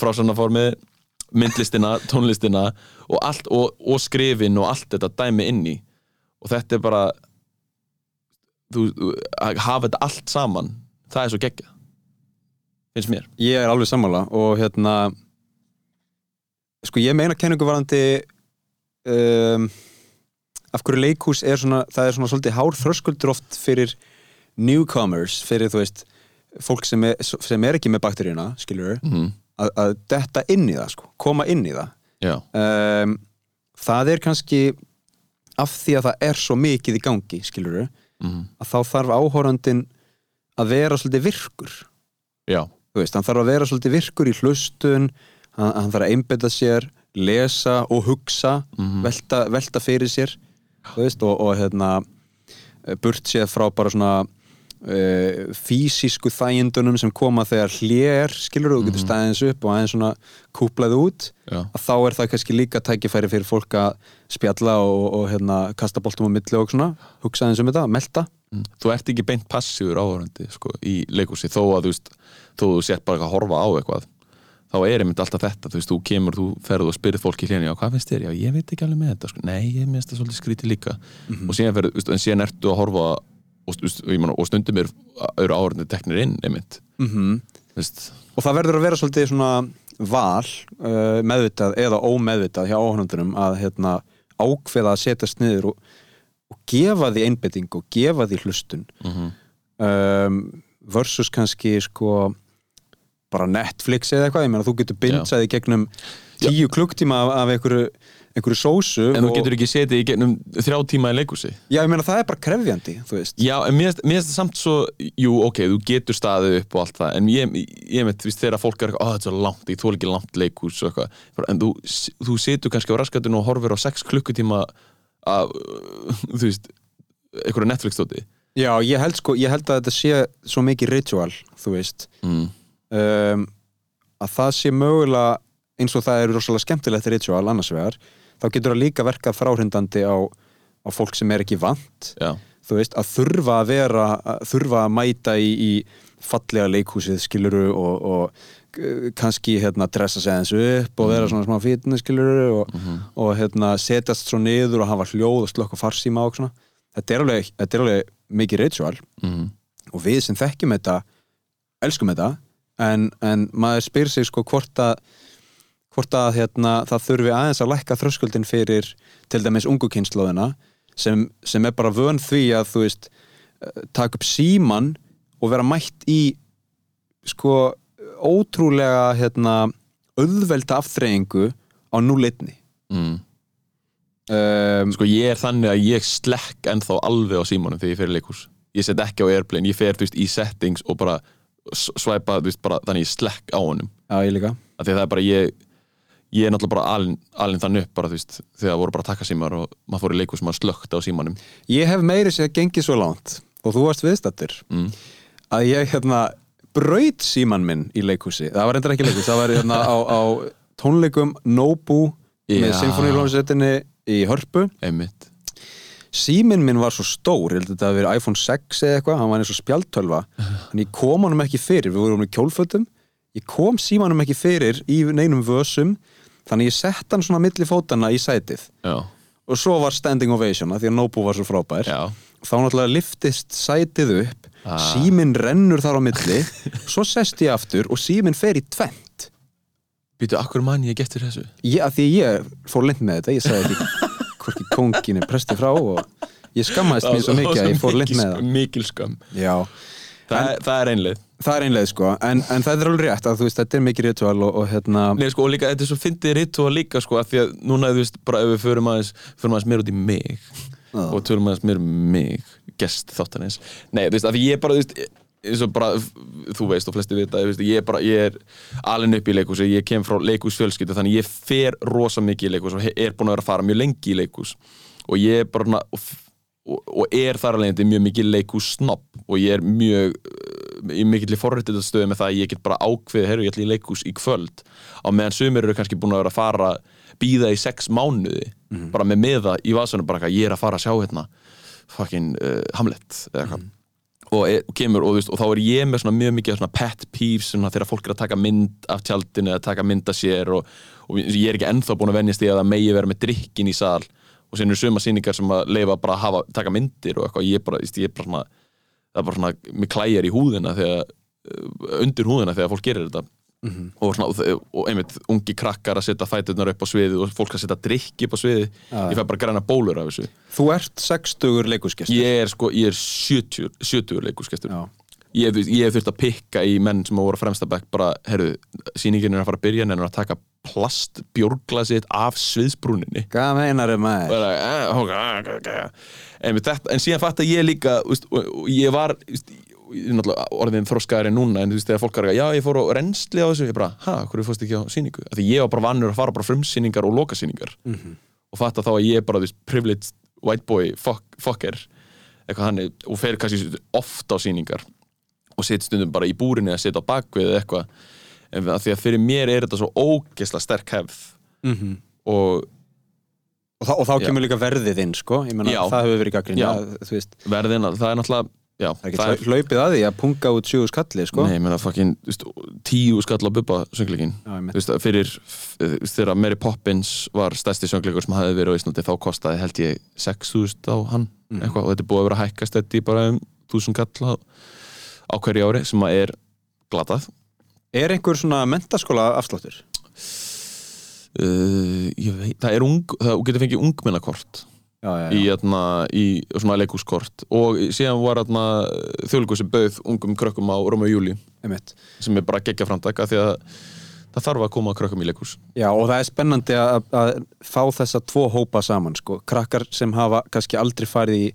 frásagnaformið myndlistina, tónlistina og, allt, og, og skrifin og allt þetta dæmi inn í. Og þetta er bara þú, þú, að hafa þetta allt saman það er svo geggja finnst mér. Ég er alveg sammála og hérna sko ég meina kenningu varandi um, af hverju leikhús er svona það er svona svolítið hár þröskuldur oft fyrir newcomers, fyrir þú veist fólk sem er, sem er ekki með bakteríuna skilur mm. Að, að detta inn í það sko, koma inn í það um, það er kannski af því að það er svo mikið í gangi skilur mm. að þá þarf áhórandin að vera svolítið virkur já, veist, hann þarf að vera svolítið virkur í hlustun hann, hann þarf að einbetta sér lesa og hugsa Mhm. velta, velta fyrir sér veist, og, og hérna burt séð frá bara svona uh, físísku þægindunum sem koma þegar hlér skilur þú getur staðins upp og aðeins svona kúplað út já, að þá er það kannski líka tækifæri fyrir fólk að spjalla og, og hérna, kasta boltum á milli og svona, hugsa aðeins um þetta, melta. Mm. þú ert ekki beint passífur áhörandi sko, í leikhúsi þó að þú veist þú sér bara að horfa á eitthvað þá er einmitt alltaf þetta, þú veist, þú kemur þú ferð og spyrir fólk í hléni, já, hvað finnst þér? Já, ég veit ekki alveg með þetta, sko, nei, ég minnst það svolítið skrítið líka. Og síðan ferð, þú veist, en síðan ertu að horfa og, og, og stundum er eru áhörandi teknir inn, einmitt. Mm -hmm. og það verður að vera svolítið svona val uh, meðvitað eða ómeðvitað hjá áhörnundunum að hérna, ákveða að setjast niður og, og gefa því einbetting og gefa því hlustun. Mm um, versus kannski sko bara Netflix eða eitthvað, ég meina þú getur bindsaði gegnum tíu klukktíma af, af einhverju, einhverju sósu en þú og- getur ekki setið í gegnum þrjá tíma í leikhúsi. Já, ég meina það er bara krefjandi, þú veist. Já, en mér finnst- það samt svo Jú, ok, þú getur staðið upp og allt það En ég, ég veit, þú veist, þegar fólk er eitthvað Ó, þetta er svo langt, ég þól ekki langt leikhús og eitthvað. En þú, þú situr kannski á raskatun og horfir á sex klukkutíma af, þú veist einhverju Netflix-stóti Já, ég held sko, ég held að þetta sé svo mikið ritual, þú veist. Mm. um, að það sé mögulega eins og það er rosalega skemmtilegt ritual annars vegar, þá getur það líka verkað fráhrindandi á, á fólk sem er ekki vant, Já, þú veist að þurfa að vera, að þurfa að mæta í, í fallega leikhúsið skiluru og, og eh, kannski hérna dressa sig aðeins upp og vera svona smá fitness skiluru og, og hérna setjast svo niður og hafa hljóð og slökk og farsíma og svona. Þetta er alveg, þetta er alveg mikið ritual. Mm. og við sem þekkjum þetta elskum þetta en, en maður spyr sig sko hvort að hvort að hérna, það þurfi aðeins að lækka þröskuldin fyrir til dæmis ungu kynnslóðina sem, sem er bara vön því að þú veist eh, taka upp síman og vera mætt í sko ótrúlega hérna auðvelda afþreyingu á núleitni Mm. um, Sko, ég er þannig að ég slekk ennþá alveg á símanum þegar ég fer í leikhús. Ég set ekki á airplane, ég fer, veist, í settings og bara svæpa, veist, bara þannig ég slekk á honum. Já, ég líka. Að það er bara ég ég er náttúrulega bara alin, alin þannig upp bara veist þegar það voru bara takkasímar og maður fór í leikus maður slögt á símanum. Ég hef meiri sér gengið svo langt og þú varst viðstattur mm. að ég hérna braut síman minn í leikhúsi. Það var reyndar ekki leikhús, það var hérna á, á tónleikum Nobu með Já. symfóníulónsettinni í Hörpu. Einmitt. Síminn minn var svo stór, ég held að þetta hafi verið iPhone 6 eða eitthvað, hann var eins og spjaldtölva. En ég kom honum ekki fyrir, við vorum í kjólfötum. Ég kom símanum ekki fyrir í neinum vösum þannig ég sett hann svona milli fótana í sætið. Já, og svo var standing ovation af því að Nobu var svo frábær. Já, þá náttúrulega liftist sætið upp Ah. síminn rennur þar á milli svo sest ég aftur og síminn fer í tvent býtu, akkur mann ég getur þessu? Að því ég fór lind með þetta ég sagði þetta hvorki kónginu presti frá og ég skammaðist mér svo mikið að ég fór lind með það. mikil skam já, það, er- það er einleið. Það er einlega sko. En, en það er alveg rétt að þú veist, þetta er mikið ritual og, og hérna, Nei, sko, og líka, þetta er svo fyndið ritúa líka sko, af því að núna, þú veist, bara ef við förum aðeins förum aðeins meir út í mig Já. og tölum aðeins meir um mig gest þáttanins Nei, þú veist, af því ég bara, þú veist eins og bara, þú veist og flesti vita ég, er bara, ég er alin upp í leikhús ég kem frá leikhúsfjölskyldu þannig ég fer rosa mikið í leikhús og er búin að vera að fara mjög lengi í leikhús. Og ég er bara og, og, er þar alveg mjög mikið leikhús snobb og ég er mjög uh, í mikill í forréttið stöðu með það að ég get bara ákveðið, herru, ég ætla í leikhús í kvöld. Á meðan sumir eru kannski búin að vera að fara býða í sex mánuði bara með meða í vasunum bara eitthvað, ég er að fara að sjá hérna fucking uh, Hamlet eða eitthvað. Og, er, og kemur og, veist, og þá er ég með svona mjög mikið svona pet peeves svona, þegar fólk er að taka mynd af tjaldinu eða taka mynd af sér og, og ég er ekki ennþá búin að venjast í að það megi vera með drikkin í sal og síðan eru suma sýningar sem að leifa bara að hafa, taka myndir og eitthvað. Ég er bara, ég er bara svona það er bara svona, mér klæjar í húðina þegar, uh, undir húðina þegar fólk gerir þetta. Og, svona, og, og einmitt ungi krakkar að setja fæturnar upp á sviði og fólk að setja drikki upp á sviði ég fæ bara græna bólur af þessu. Þú ert 60 leikurskestur ég er sko, ég er 70, 70 leikurskestur Já. Ég, hef- þurft að pikka í menn sem voru á fremsta bekk bara, herru, sýningin er að fara að byrja en er að taka plast bjórglasið af sviðsbrúninni. Hvað meinar þau maður? er að, eh, en, þetta, en síðan fatt að ég líka og ég var er náttúrulega orðin þroskaðari núna en þú veist þegar fólk er að já ég fór á reynsli á þessu ég bara, ha, hverju fórst ekki á sýningu? Af því ég var bara vannur að fara bara á frumsýningar og lokasýningar. Mhm. og fatt að þá að ég er bara þú veist, privileged white boy fuck, fucker. Eitthvað hannig og fer kannski oft á sýningar og sitt stundum bara í búrinni að sitja á bakvið eða eitthvað en að því að fyrir mér er þetta svo ógeðslega sterk hefð Mhm. og Og, þá- og þá Já. kemur líka verðið inn, sko Já. það hefur verið Já. Veist, verðin, að- það er náttúrulega já, það er ekki hlaupið að því að punga út sjögu skalli, sko Nei, fucking þú veist, tíu skall á bubba söngleikin Já, fyrir þegar Mary Poppins var stærsti söngleikur sem hafði verið á Íslandi þá kostaði held ég 6.000 á hann Mhm. eitthvað, og þetta er búið að vera að hækkast þetta í bara um 1000 kall á, hverju ári sem að er glatað Er einhver svona mentaskóla afsláttur? uh, ég veit, það er ung það getur fengið ungmennakort Já, já, í, já atna, í svona leikúskort og síðan var þjóðleikur sem bauð ungum krökkum á Róma og Júli Einmitt. sem er bara geggja framtak af því að það þarf að koma krökkum í leikús Já, og það er spennandi að, að fá þessa tvo hópa saman, sko. Krakkar sem hafa kannski aldrei farið í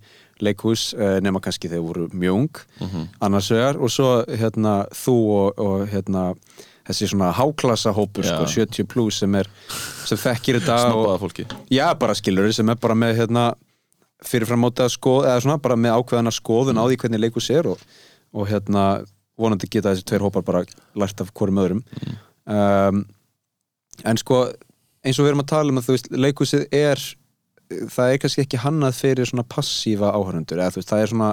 leikhús eh, nema kannski þegar voru mjög ung, Mhm. annars vegar, og svo hérna, þú og, og hérna, þessi svona háklassa hópur, sko, 70 plus sem er, sem þekkir þetta snabbaða fólki. Já, bara skilur sem er bara með, hérna, fyrirfram móta skoð, eða svona, bara með ákveðana skoðun á því hvernig leikhús er og, og hérna, vonandi geta þessi tveir hópar bara lært af hvorum öðrum. Um, en sko eins og við erum að tala um að þú veist leikhúsið er það er kannski ekki hannað fyrir svona passífa áhörundur eða þú veist það er svona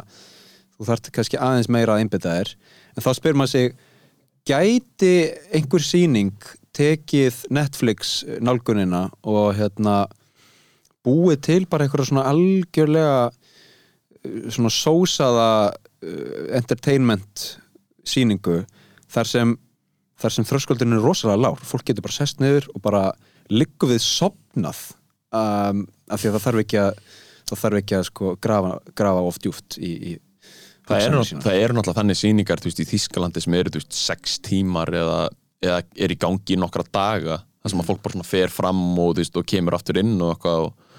þú þarft kannski aðeins meira að einbytta þér. En þá spyr maður sig gæti einhver sýning tekið Netflix nálgunina og hérna búið til bara einhverja svona algjörlega uh, svona sósaða uh, entertainment sýningu þar sem sem þröskuldin er rosalega lár fólk getur bara sest niður og bara liggu við sopnað um, af því að það þarf ekki að það þarf ekki að sko grafa, grafa of djúft í, í það eru eru náttúrulega þannig sýningar þú veist, í Þískalandi sem eru sex tímar eða, eða er í gangi í nokkra daga þar sem að fólk bara fer fram og, veist, og kemur aftur inn og eitthvað og,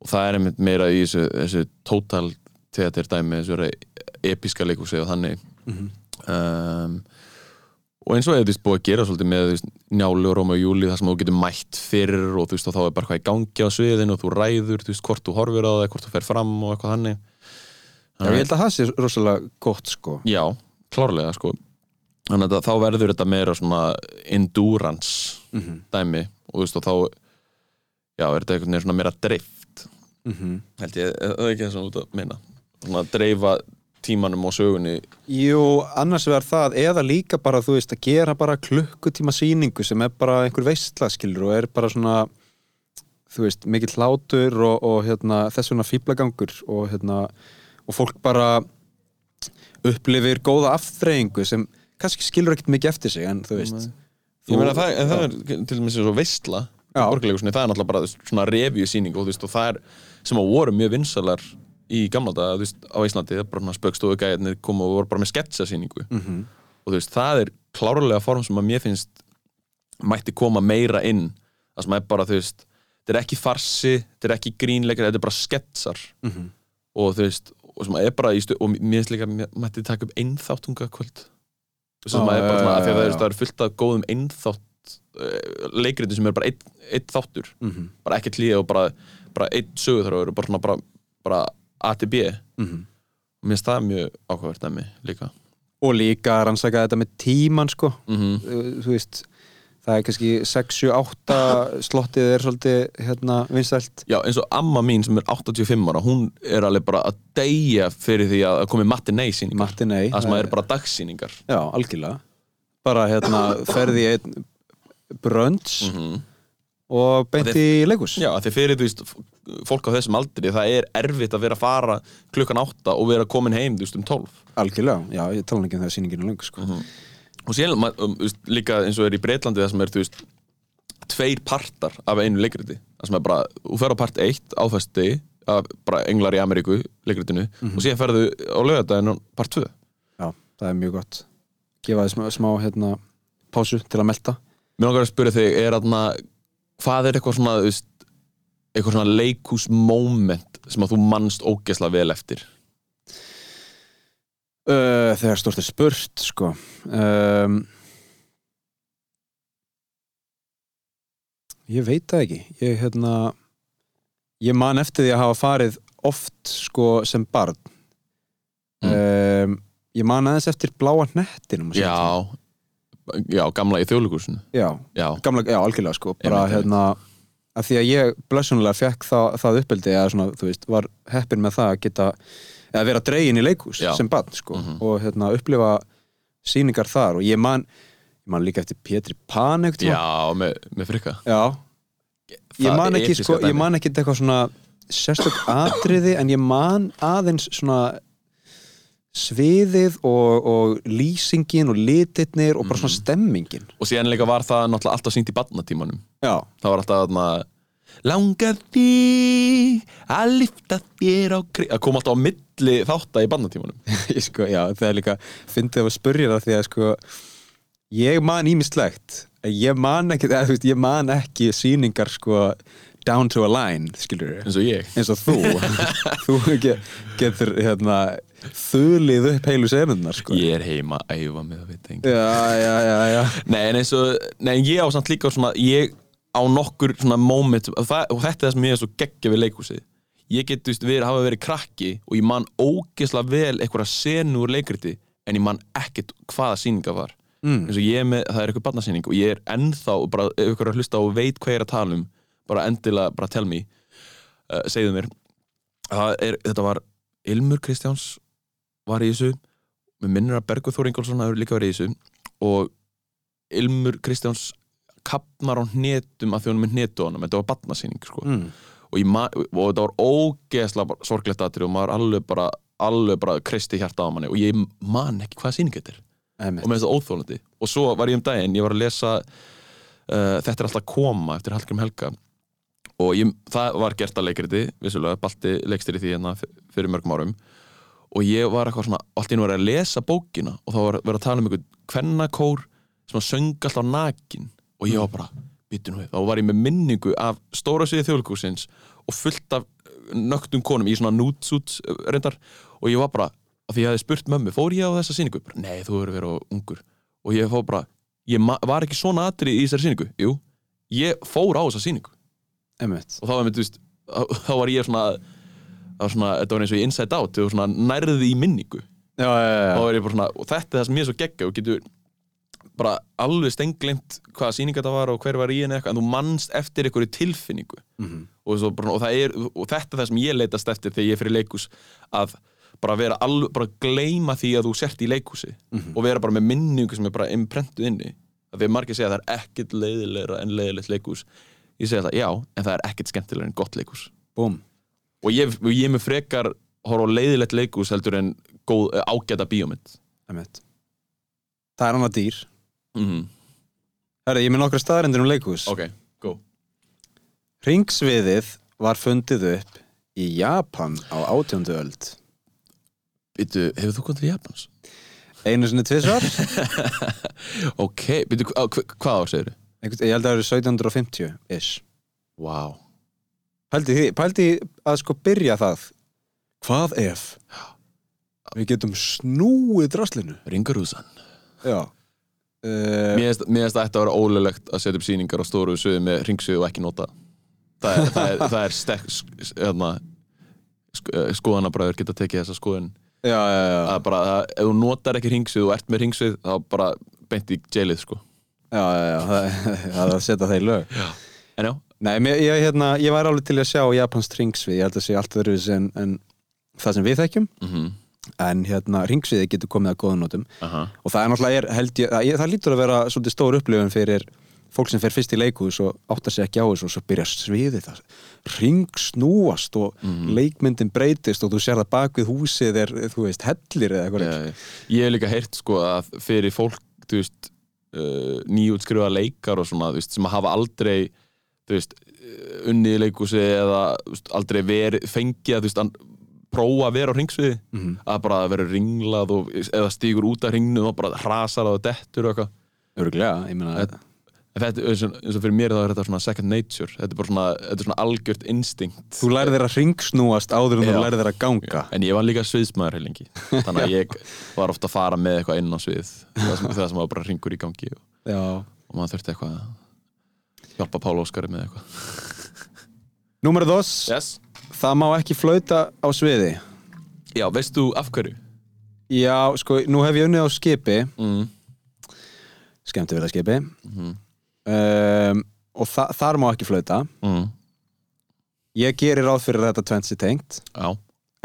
og það er einmitt meira í þessu, þessu total teater dæmi þessu episka leikúsi og þannig. Um, og eins og eða þú veist búið að gera svolítið með veist, njálu og Róma og Júli þar sem þú getur mætt fyrir og þú veist og þá er bara hvað í gangi á sviðinu og þú ræður þú veist hvort þú horfir á það, hvort þú fer fram og eitthvað þannig. Já, ég held að það sé rosalega gott sko. Já, klárlega sko. Þannig að þá verður þetta meira svona endurance Mhm. dæmi og þú veist og þá já, er þetta einhvern veginn svona meira dreift. Mm held ég, það er ekki það sem þú ert að meina? Svona að dreifa tímanum og sögunni Jú, annars vegar það eða líka bara, þú veist, að gera bara klukkutíma sýningu sem er bara einhver veistla skilur og er bara svona þú veist, mikill hlátur og, og hérna, þess vegna fýblagangur og hérna, og fólk bara upplifir góða afþreyingu sem kannski skilur ekkert mikið eftir sig en þú veist Ég meina það, en það er til dæmis svo veistla í Já. borgarleikusni, það er náttúrulega bara svona review sýning og þú veist og það er sem að voru mjög vinsalar í gamla daga, þú veist, á Íslandi bara svona spöggstofu gæðinir kom og voru bara með sketsa sýningu Mhm. og þú veist, það er klárlega form sem að mér finnst mætti koma meira inn það sem er bara, þú veist, þetta er ekki farsi þetta er ekki grínleikar, þetta er bara sketsar Mhm. og þú veist og sem er bara í stu, og mér finnst líka mætti taka upp einþáttunga kvöld sem að er bara svona, því að það það er fullt af góðum einþátt uh, leikritin sem er bara einn ein þáttur Mhm. bara ekkert líða og bara, bara einn sögurþráður og bara, svona bara, bara A til B. Mhm. og mér það mjög áhugavert að mig líka. Og líka rannsaka þetta með tíman sko. Mm Uh, þú veist það er kannski 6, 7, 8 slottið er svolítið hérna vinstælt Já, eins og amma mín sem er 85 ára hún er alveg bara að deyja fyrir því að komi matinee sýningar Martinei það sem að er bara dagsýningar Já, algjörlega. Bara hérna ferði einn brönds og beint Og í leikus Já, því fyrir, þú veist, fólk á þessum aldri það er erfitt að vera að fara klukkan 8 og vera komin heim, þú veist, um 12 Algjörlega, já, ég tala ekki um það að sýningin er lengur sko. og síðan, um, líka eins og er í Breitlandi það sem er, þú veist, tveir partar af einu leikriti, það sem er bara þú fer á part 1 áfæsti af bara englar í Ameríku, leikritinu og síðan ferðu á lögadaginn á part 2 Já, það er mjög gott. Gefa þið smá, smá hérna, pásu til að melta. Mér langar að spyrja þig, er þarna hvað er eitthvað svona, þú veist eitthvað svona leikhúsmoment sem að þú mannst ógesla vel eftir? Uh, Þegar stórt er spurt sko. Um, Ég veit það ekki. Ég hérna ég man eftir því að hafa farið oft sko sem barn. Um, ég man aðeins eftir bláa hnettinum. Já, já, gamla í þjóðleikusinu já, Já, gamla, já, algjörlega sko. Bara hérna af því að ég blessunlega fekk það, það uppeldi að svona, þú veist, var heppin með það að geta, eða vera dregin í leikhús Já. sem barn, sko, Mhm. og hérna upplifa sýningar þar og ég man ég man líka eftir Pétri Pan ekkert já með, með frikka já, ég man ekki sko, ég man ekki eitthvað svona sérstök atriði en ég man aðeins svona sviðið og, og lýsingin og litirnir og bara Mhm. svona stemmingin. Og síðan líka var það náttúrulega alltaf sínt í barnatímanum. Já, Það var alltaf þarna Langar því að lifta þér á kring Það kom alltaf á milli þátta í barnatímanum. Ég sko, já, það er líka fyndið að spurja það því að sko ég man ímislegt ég man ekki, eða, þú veist, ég man ekki sýningar sko down to a line, skilur eins og ég. Eins og þú. Þú get, getur hérna þulið upp heilu senundar sko. Ég er heima að æfa með að vita engin já, já, já, já. Nei, en eins og, nei, ég á samt líka svona, ég á nokkur svona moment og, það, og þetta er það sem ég er svo geggja við leikhúsið. Ég get, þú veist, verið, hafa verið krakki og ég man ógeðslega vel einhverja senu úr leikriti en ég man ekkert hvaða sýninga var. Mm. eins og ég er með, það er eitthvað barnasýning og ég er ennþá, bara, ef ykkur er að hlusta og veit hvað ég er að tala um, bara endilega bara tell me, uh, segðu mér það er, þetta var Ilmur Kristjáns var í þessu með minnir að Bergur Þór Ingólfsson hefur líka verið í þessu og Ilmur Kristjáns kapnar á hnetum að þjónum með hnetu á honum, þetta var barnasýning sko. Mm. og, og þetta var ógeðslega sorglegt atrið og maður alveg bara alveg bara kristi hjarta á manni og ég man ekki hvað sýning þetta er og með þetta óþólandi og svo var ég um daginn, ég var að lesa uh, Þetta er alltaf koma eftir Hallgrim Helga og ég, það var gert að leikriti, vissulega. Balti leikstýri því hérna fyrir mörgum árum. Og ég var eitthvað svona, allt í var ég að lesa bókina. Og þá var verið að tala um einhvern kvennakór sem að söng alltaf nakin. Og ég var bara, býttu nú við. Þá var ég með minningu af stóra sviði þjóðlíkusins og fullt af nögtum konum í svona nútsút reyndar. Og ég var bara, af því ég hefði spurt mömmu fór ég á þessa sýningu? Bara, Nei, þú verður verið ungur. Og ég fór bara, ég var ekki svona atrið í þessari sýningu, jú. Ég fór á þessa sýningu Einmitt. og þá var, veist, þá var ég svona, það var svona þetta var eins og í Inside Out, þú svona nærði í minningu Já, já, já, ég svona, og þetta er það sem ég er svo geggja og getur bara alveg stengglimt hvaða sýning þetta var og hver var í henni eitthvað en þú mannst eftir einhverju tilfinningu Mhm. og, svo, bara, og, það er, og þetta er það sem ég leitast eftir þegar ég er fyrir leikus að bara vera alveg, bara gleyma því að þú sért í leikúsi Mhm. og vera bara með minningu sem er bara imprentuð inni að því að margir segja að það er ekkert leiðilegra en leiðilegt leikús ég segja það, já, en það er ekkert skemmtilegra en gott leikús Búm. og ég, ég með frekar horfa á leiðilegt leikús heldur en góð, eh, ágæta bíómynd. Það er annað dýr. mm Herra, ég er með nokkra staðarendur um leikhús. ok, go Ringsviðið var fundið upp í Japan á átjóndu öld. Býtu, hefur þú komið til Japans? Einu sinni tvisvar. ok, býtu, hva, hva, hvað ár segir Einhvern- Ég held að það eru 1750-ish. Wow Pældi því, pældi að sko byrja það. Hvað ef við getum snúið draslinu? Ringarúsan Já. Uh, Mér finnst ætti að vera ólulegt að setja upp sýningar á stóru sviði með ringsviði og ekki nota það er, það er, það er stek hérna, sk skoðanabræður geta tekið þessa skoðun já, já, já. að bara, ef þú notar ekki ringsvið og ert með ringsvið þá bara beint í jailið sko Já, já, já, það, það er að setja það í lög. En já, Nei, ég, hérna, ég var alveg til að sjá Japans ringsvið, ég held að sé allt öðruvis en, en það sem við þekkjum. Mhm, en hérna, ringsviði getur komið að góða notum aha. Og það er náttúrulega, er, held ég, það, það lítur að vera svolítið stór upplifun fyrir fólk sem fer fyrst í leikhús og áttar sig ekki á þessu og svo byrja sviðið það. Ringsnúast og Mhm. leikmyndin breytist og þú sér það bak við húsið er, þú veist, hellir eða eitthvað. Ég hef líka heyrt sko að fyrir fólk þú veist, uh, nýjútskrifa leikar og svona, veist, sem hafa aldrei veist, uh, unnið í leikhúsi eða veist, aldrei verið fengið að að prófa að vera á ringsviði Mhm. að bara vera ringlað og, eða stígur út af ringnum og bara hrasar á dettur og eitthvað Örglega, ég meina Þetta- eins og, fyrir mér þá er þetta svona second nature þetta er bara svona, þetta er svona algjört instinct þú lærið að ringsnúast áður en þú Já. lærið að ganga En ég var líka sviðsmaður heil lengi Þannig að ég var ofta að fara með eitthvað inn á svið Það sem, það sem var bara ringur í gangi og, Já, og maður þurfti eitthvað að hjálpa Pál Óskari með eitthvað Númer dos, yes. það má ekki flauta á sviði Já, veist þú af hverju? Já, sko, nú hef ég unnið á skipi Mm. skemmti verið skipi Mhm. Um, og þa þar má ekki flauta Mm. Ég gerir ráð fyrir að þetta tvennt sér tengt Já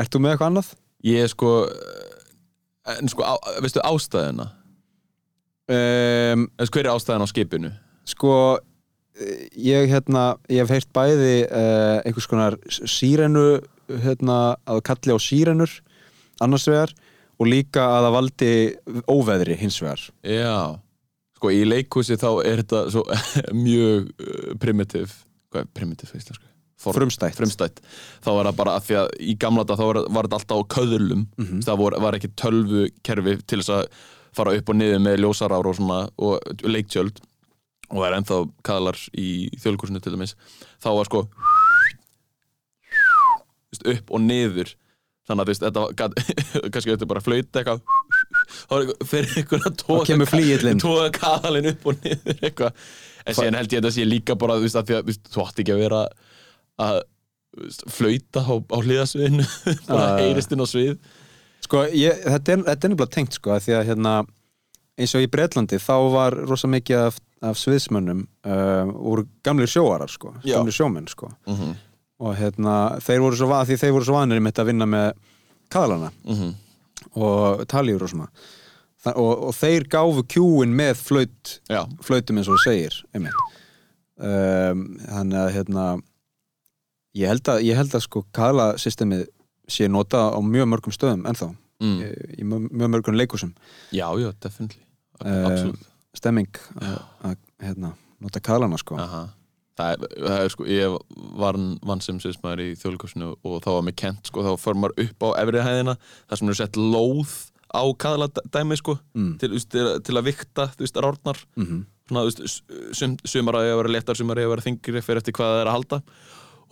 Ert þú með eitthvað annað? Ég er sko En sko, á, veistu ástæðina? Um, Veistu hver er ástæðin á skipinu? sko, eh, ég hérna ég hef heyrt bæði uh, einhvers konar sírenu hérna, að kalli á sírenur annars vegar og líka að það valdi óveðri hins vegar Já Sko, í leikhúsi þá er þetta svo mjög uh, primitiv Hvað er primitiv, það? Form- frumstætt. frumstætt. Þá var það bara að því að í gamla þetta þá var, var þetta alltaf á köðlum. Mhm. það var, var ekki tölvu kerfi til þess að fara upp og niður með ljósarár og svona og leiktjöld. Og það er ennþá kaðlar í þjóðlikursinu til dæmis. Þá var sko upp og niður. Þannig að þetta var kannski þetta bara er eitthvað, fyrir ykkur að flygillinn. tóða kaðalinn upp og niður eitthvað en síðan held ég að þetta sé líka bara þú veist, að þú átti ekki að vera að flauta á, á hliðasviðinu bara Já, já, já. heyrist inn á svið Sko, ég, þetta, er, nefnilega tengt sko, því að hérna, eins og í Breitlandi þá var rosa mikið af, af sviðsmönnum uh, úr gamlir sjóarar sko, Já. gamlir sjómenn sko. mm -hmm. og hérna, þeir voru svo, va- því þeir voru svo vanir með að vinna með kaðlana Mhm. Og taljur og svona. Og, og þeir gáfu kjúin með flaut, flautum eins og þú segir um, þannig að hérna ég held að, ég held að sko kaðlasystemið sé nota á mjög mörgum stöðum ennþá. Mm. í, í mjög mörgum leikusum já, já, definitely. Absolutt. stemming að hérna, nota kaðlana sko. Aha. Það, er, sko, ég var vann sem sviðsmaður í þjóðlikursinu og þá var mér kent sko, þá fyrir maður upp á efri hæðina þar sem er sett lóð á kaðaladæmi sko, mm. til, til, til að vikta, þú veist, rárnar mm -hmm. svona, þú veist, sum, sumar að ég að vera léttar sumar að ég að vera þingri fyrir eftir hvað það er að halda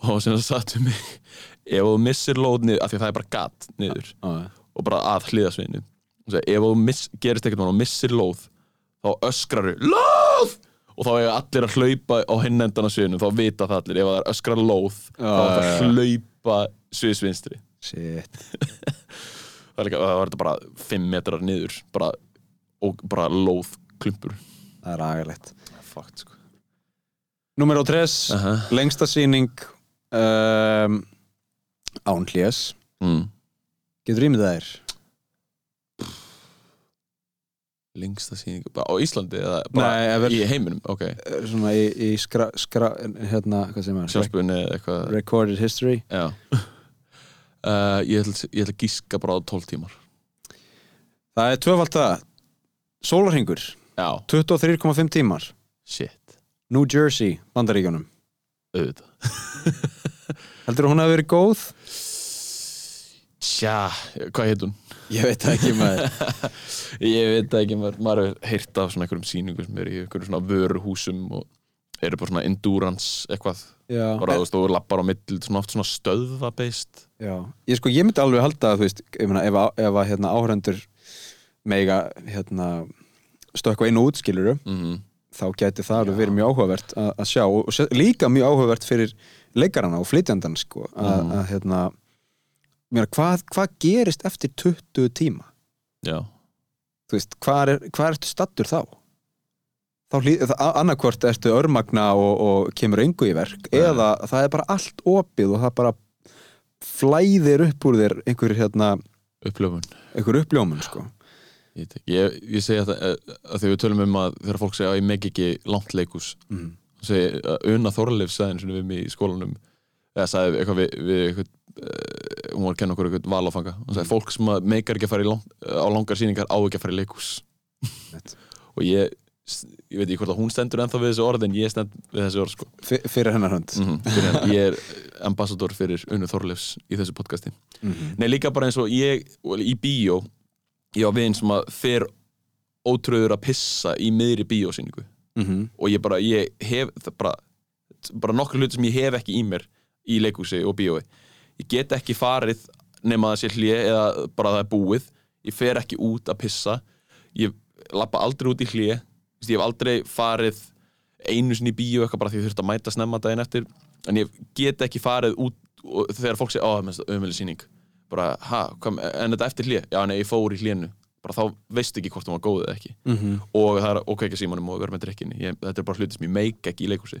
og sem það sattu mig ef þú missir lóð niður, af því að það er bara gat niður og bara að hliðasviðinu ef þú miss, gerist ekkert mann og missir lóð þá öskrar þau LÓÐ! Og þá er allir að hlaupa á hinn endan á sviðinu, þá vita það allir. Ef það er öskrar lóð, Já, þá er það að hlaupa sviðsvinstri. Shit. Það það var þetta bara 5 metrar niður bara, og bara lóð klumpur það er agalegt. Fuck, sko. Númer á tres, uh lengsta sýning um, án hlés. Mm. getur ímyndað þér lengsta sýning bara á Íslandi eða bara Nei, í heiminum, ok. Eh, svona í, í skra, skra hérna, hvað sem er sjálfspunni eða eitthvað? Recorded history? Já. Uh, ég, ætla, að gíska bara á 12 tímar. Það er tvöfald það. Sólarhingur, já, 23,5 tímar. Shit, New Jersey, bandaríkjunum. Auðvitað. Heldur þú hún hafi verið góð? tja, hvað heit hún? Ég veit það ekki maður. Ég veit það ekki, maður, maður hefur heyrt af svona einhverjum sýningum sem eru í einhverjum svona vöruhúsum og eru bara svona endurance eitthvað, já, bara þú veist, þú lappar á mill svona oft svona stöðvabeist. Já. Ég, sko, ég myndi alveg halda að þú veist, ef, ef, ef, ef að hérna, áhrendur mega hérna, stökkva inn og út skiluru mm þá gæti það alveg verið mjög áhugavert að, að sjá og líka mjög áhugavert fyrir leikarana og flytjandan sko, að, Mhm. að hérna mér, hvað, hvað gerist eftir 20 tíma? Já, þú veist, hvað er, hvað ertu stattur þá? Þá það- annarkvort ertu örmagna og, og kemur engu í verk eða það er bara allt opið og það bara flæðir upp úr þér einhver hérna, upplöfun einhver uppljómun sko. Ég, ég, ég segi að, að, þegar við tölum um að þegar fólk segja að ég meg ekki langt leikus mm. ég að Una Þorleif sagði einu sinni við í skólanum eða sagði eitthvað við, við eitthvað, hún var að kenna okkur eitthvað valafanga. Hún sagði fólk sem meikar ekki að fara lang, á langar sýningar á ekki að fara í leikus og ég ég veit ekki hvort að hún stendur ennþá við þessu orð en ég stend við þessu orð sko. Fyrir hennar hönd. Mm -hmm. ég er ambassador fyrir Unu Þorleifs í þessu podcasti. Mm Nei, líka bara eins og ég í bíó ég á veginn sem að fer ótröður að pissa í miðri bíósýningu. -hmm. og ég bara, ég hef bara, bara nokkur hluti sem ég hef ekki í mér í leikúsi og bíói ég get ekki farið nema það sé hlje eða bara það er búið. Ég fer ekki út að pissa. Ég lappa aldrei út í hlje ég hef aldrei farið einu sinni í bíó eitthvað bara því ég þurfti að mæta snemma daginn eftir. En ég get ekki farið út þegar fólk segir, á, það er umvel sýning. Bara, ha, hvað, en þetta eftir hlje já, nei, ég fór í hlénu. Bara þá veistu ekki hvort hún var góð eða ekki. Mm og það er ok ekki símanum og vera með drikkinni þetta er bara hluti sem ég meik ekki í leikhúsi.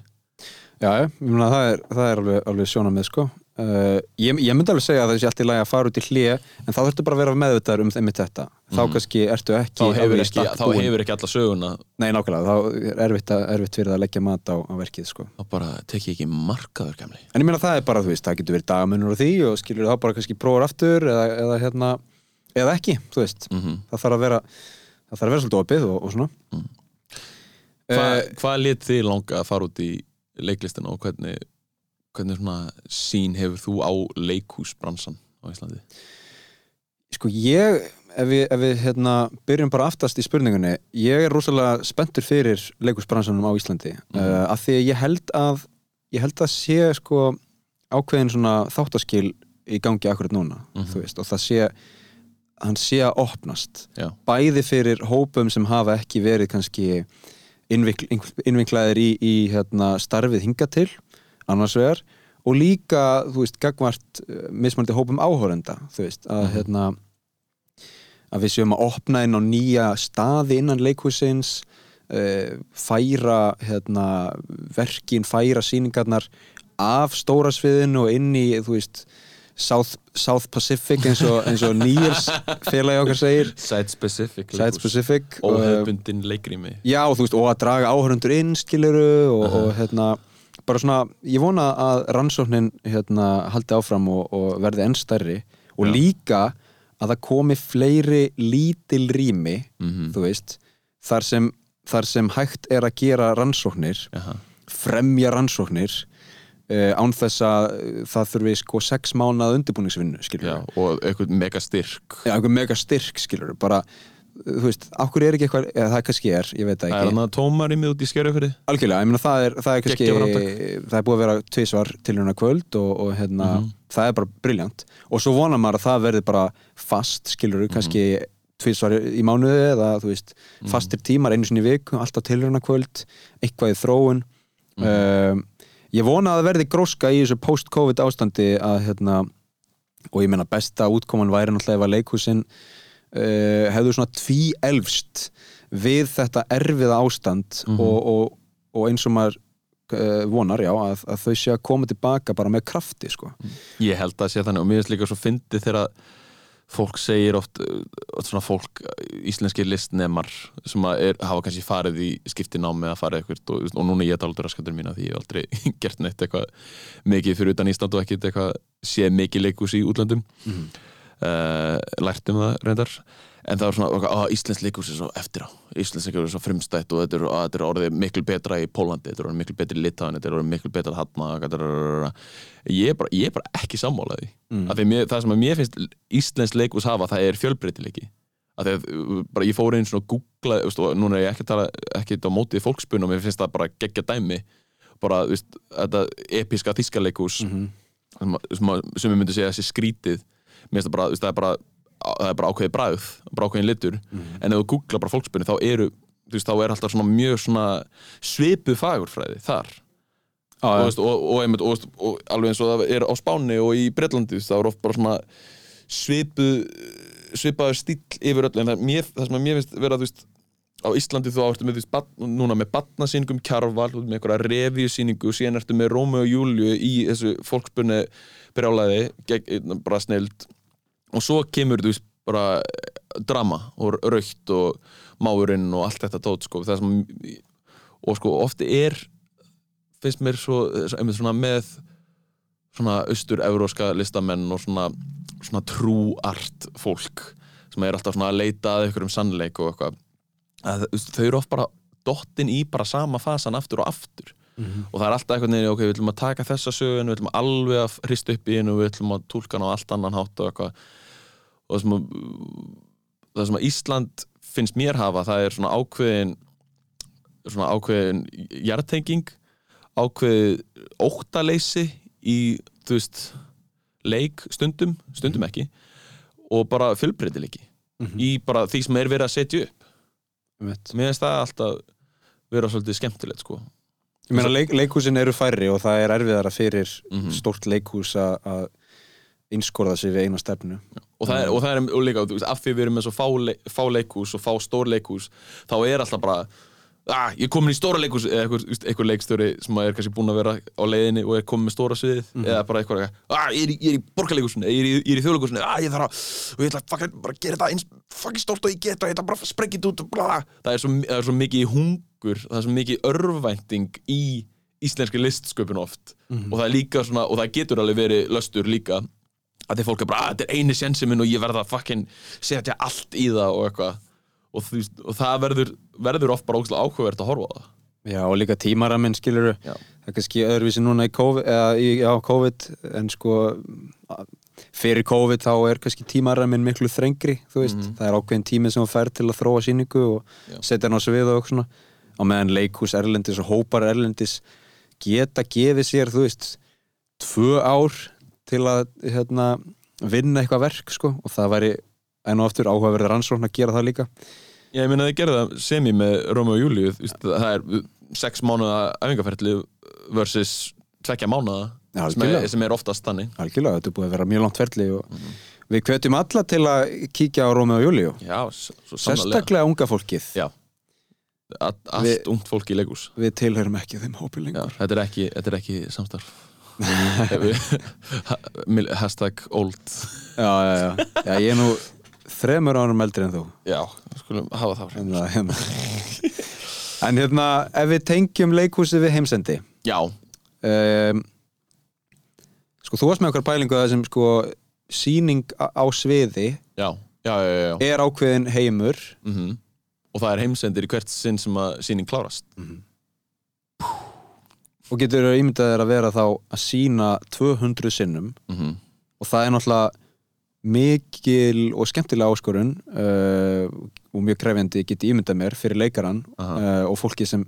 Já, ég það er, það er alveg, alveg sjónað með sko uh, ég, ég myndi alveg segja að það sé allt í lagi að fara út í hlje en þá þurftu bara að vera meðvitaður um einmitt þetta. Þá Mhm. kannski ertu ekki þá hefur í ekki, þá hefur ekki alla söguna. Nei, nákvæmlega, þá er erfitt, að, erfitt fyrir að leggja mat á, á verkið sko. Þá bara tek ég ekki markaður gamli. En ég meina það er bara, þú veist, það getur verið dagamunur á því og skilur þá bara kannski prófur aftur eða, eða hérna, eða ekki, þú veist. Mm það þarf að vera það þarf að vera svolítið opið og, og svona. Mm. Hva, hvað lit þið langa að fara út í leiklistina og hvernig, hvernig svona sín hefur þú á leikhúsbransan á Íslandi Sko ég, ef við, ef við hérna, byrjum bara aftast í spurningunni ég er rosalega spenntur fyrir leikúsbransanum á Íslandi mm. Mhm. uh, af því ég held að ég held að sé sko ákveðin svona þáttaskil í gangi akkurat núna, Mhm. þú veist og það sé, hann sé að opnast Já. bæði fyrir hópum sem hafa ekki verið kannski innvikl, innvinklaðir í, í hérna, starfið hinga til annars vegar og líka, þú veist, gagvart uh, mismandi hópum áhórenda, þú veist að Mhm. hérna að við séum að opna inn á nýja staði innan leikhúsins uh, færa hérna, verkin, færa sýningarnar af stóra sviðinu og inn í, þú veist South, South Pacific eins og, og Níels félagi okkar segir Site specific Side Specific og, óhefbundin leikrými Já, og þú veist, og að draga áhörundur inn skiluru og, Aha. og hérna bara svona, ég vona að rannsóknin hérna haldi áfram og, og verði enn stærri og Já. líka að það komi fleiri lítil rými, mm þú veist þar sem, þar sem hægt er að gera rannsóknir, -hmm. fremja rannsóknir uh, án þess að uh, það þurfi sko sex mánað undirbúningsvinnu, skilur Já, og eitthvað mega styrk Já, einhver mega styrk, skilur bara, þú veist, ákkur er ekki eitthvað eða það kannski er, ég veit það Það ekki er hann að tómar í mig út í skjörufrið Algjörlega, ég meina það er, það er kannski það er búið að vera tvisvar til hérna kvöld og, og hérna, Mhm. það er bara briljant og svo vonar maður að það verði bara fast, skilur Mhm. kannski tvisvar í mánuði eða þú veist, Mhm. fastir tímar einu sinni í viku, alltaf til hérna kvöld eitthvað í þróun Mhm. um, ég vona að það verði gróska í þessu post-covid ástandi að hérna, og ég meina besta útkoman væri náttúrulega leikhúsin uh, hefðu svona tvíelfst við þetta erfiða ástand Mhm. og, og, og eins og maður uh, vonar, já, að, að þau sé að koma tilbaka bara með krafti, sko Ég held að sé þannig og mér finnst líka svo fyndið þegar fólk segir oft, uh, oft svona fólk, íslenskir listnemar sem að er, hafa kannski farið í skiptinámi eða farið eitthvað og, og núna ég er taldur raskatur mín að því ég hef aldrei gert neitt eitthvað mikið fyrir utan Ísland og ekkert eitthvað séð mikið leikus í útlöndum Mhm. uh, lært um það reyndar. En það var svona, að Íslensk leikus er svo eftir á. Íslensk leikus er svo frumstætt og þetta er, að, þetta er orðið miklu betra í Pólandi þetta er orðið miklu betri í Litáin, þetta er orðið miklu betra hann ég er bara, ég er bara ekki sammálaði mm. það sem að mér finnst Íslensk leikus hafa, það er að uh, bara ég fór einn svona að googla, veist, núna er ég ekki að tala ekki á mótið fólkspunum, mér finnst það bara geggja dæmi, bara, veist, þetta episka þískaleikus mm að- sem ég myndi segja þessi skrítið mér finnst það það er bara það er bara ákveðið bræð, bara ákveðin litur. En ef þú googla bara fólkspunni þá eru þú veist, þá er alltaf svona mjög svona svipuð fagurfræði þar. Og, þú veist, og, og, einmitt, og, og, og alveg eins og það er á Spáni og í veist, það er oft bara svona svipuð svipaður stíll yfir öll en það, mér, það sem að mér finnst vera þú veist, á Íslandi þú áttu með því bat, núna með batnasýningum kjarval, með einhverja revíusýningu og síðan ertu með Rómi og Júliu í þessu fólkspunni brjálæði gegn, bara snild og svo kemur þú veist bara eh, drama og raukt og máurinn og allt þetta tótt sko, sem og sko ofti er finnst mér svo, einmitt svona með svona austur-evróska listamenn og svona, svona trúart fólk sem er alltaf svona að leita að einhverjum sannleik og eitthvað að þau eru oft bara dottin í bara sama fasan aftur og aftur. Og það er alltaf einhvern veginn, ok, við ætlum að taka þessa sögun, við ætlum alveg að hrista upp í hennu við ætlum að tólka hann á allt annan hátt og eitthvað og það sem að það sem að Ísland finnst mér hafa, það er svona ákveðin svona ákveðin hjartenging ákveðið óttaleysi í, þú veist leik stundum, stundum ekki og bara fjölbreytileiki í bara því sem er verið að setja upp. Mér finnst það alltaf vera svolítið skemmtilegt sko. Ég meina leik, leikhúsin eru færri og það er erfiðara fyrir Mhm. stórt leikhús að að einskorða sig við eina stefnu. Og það er, og það er og líka, veist, af því við erum með svo fá, le, fá leikhús og fá stór leikhús þá er alltaf bara ah, ég er komin í stóra leikhús eða veist, einhver leikstjóri sem er kannski búinn að vera á leiðinni og er komin með stóra sviðið eða bara eitthvað, ah, ég er í, ég er í borgarleikhúsinu ég er í, í þjóðleikhúsinu, ah, ég þarf að og ég ætla að fucking bara gera þetta eins fucking stórt og ég get og ég ætla bara að sprengja þetta út og bla, það, er svo, það er svo mikið hungur það er svo mikið örvvænting í íslenski listsköpun oft. Og það er líka svona, og það getur alveg verið löstur líka að því fólk er bara, að þetta er eini sensi minn og ég verða að fucking setja allt í það og eitthvað. Og, þú og það verður, verður oft bara ógæslega áhugavert að horfa á það. Já, og líka tímaraminn skilur Já. það er kannski öðruvísi núna í COVID, eða, í, já, COVID en sko fyrir COVID þá er kannski tímaraminn miklu þrengri, þú veist, það er ákveðin tími sem þú fær til að þróa síningu og setja hann á svið og svona. Á meðan leikhús erlendis og hópar erlendis geta gefið sér, þú veist tvö ár til að hérna, vinna eitthvað verk sko, og það væri enn og aftur áhugaverðir rannsókn að gera það líka. Já, ég meina þið gerðu það semi með Rómi og veist, það er sex mánuða æfingarferðli versus tvekja mánuða Já, sem, er, sem er oftast þannig. Algjörlega, þetta er búið að vera mjög langt ferli og við hvetjum alla til að kíkja á Rómi og Já, sannarlega. Sérstaklega unga fólkið. Já, All, allt ungt fólk í leikus við tilhörum ekki þeim hópi Já, lengur þetta er ekki, þetta er ekki samstarf Hashtag old. Já, já, já, já, ég er nú þremur árum eldri en þú. Já, skulum hafa það á hreinu. en, það, hérna. en hérna, ef við tengjum leikhúsið við heimsendi. Já, um, sko þú varst með okkar pælingu að það sem sko síning á sviði. Já, já, já, er ákveðin heimur. Mm Og það er heimsendir í hvert sinn sem að síning klárast og getur ímyndað þér að vera þá að sína 200 sinnum. Mm og það er náttúrulega mikil og skemmtilega áskorun uh, og mjög krefjandi geti ímyndað mér fyrir leikaran uh, og fólki sem,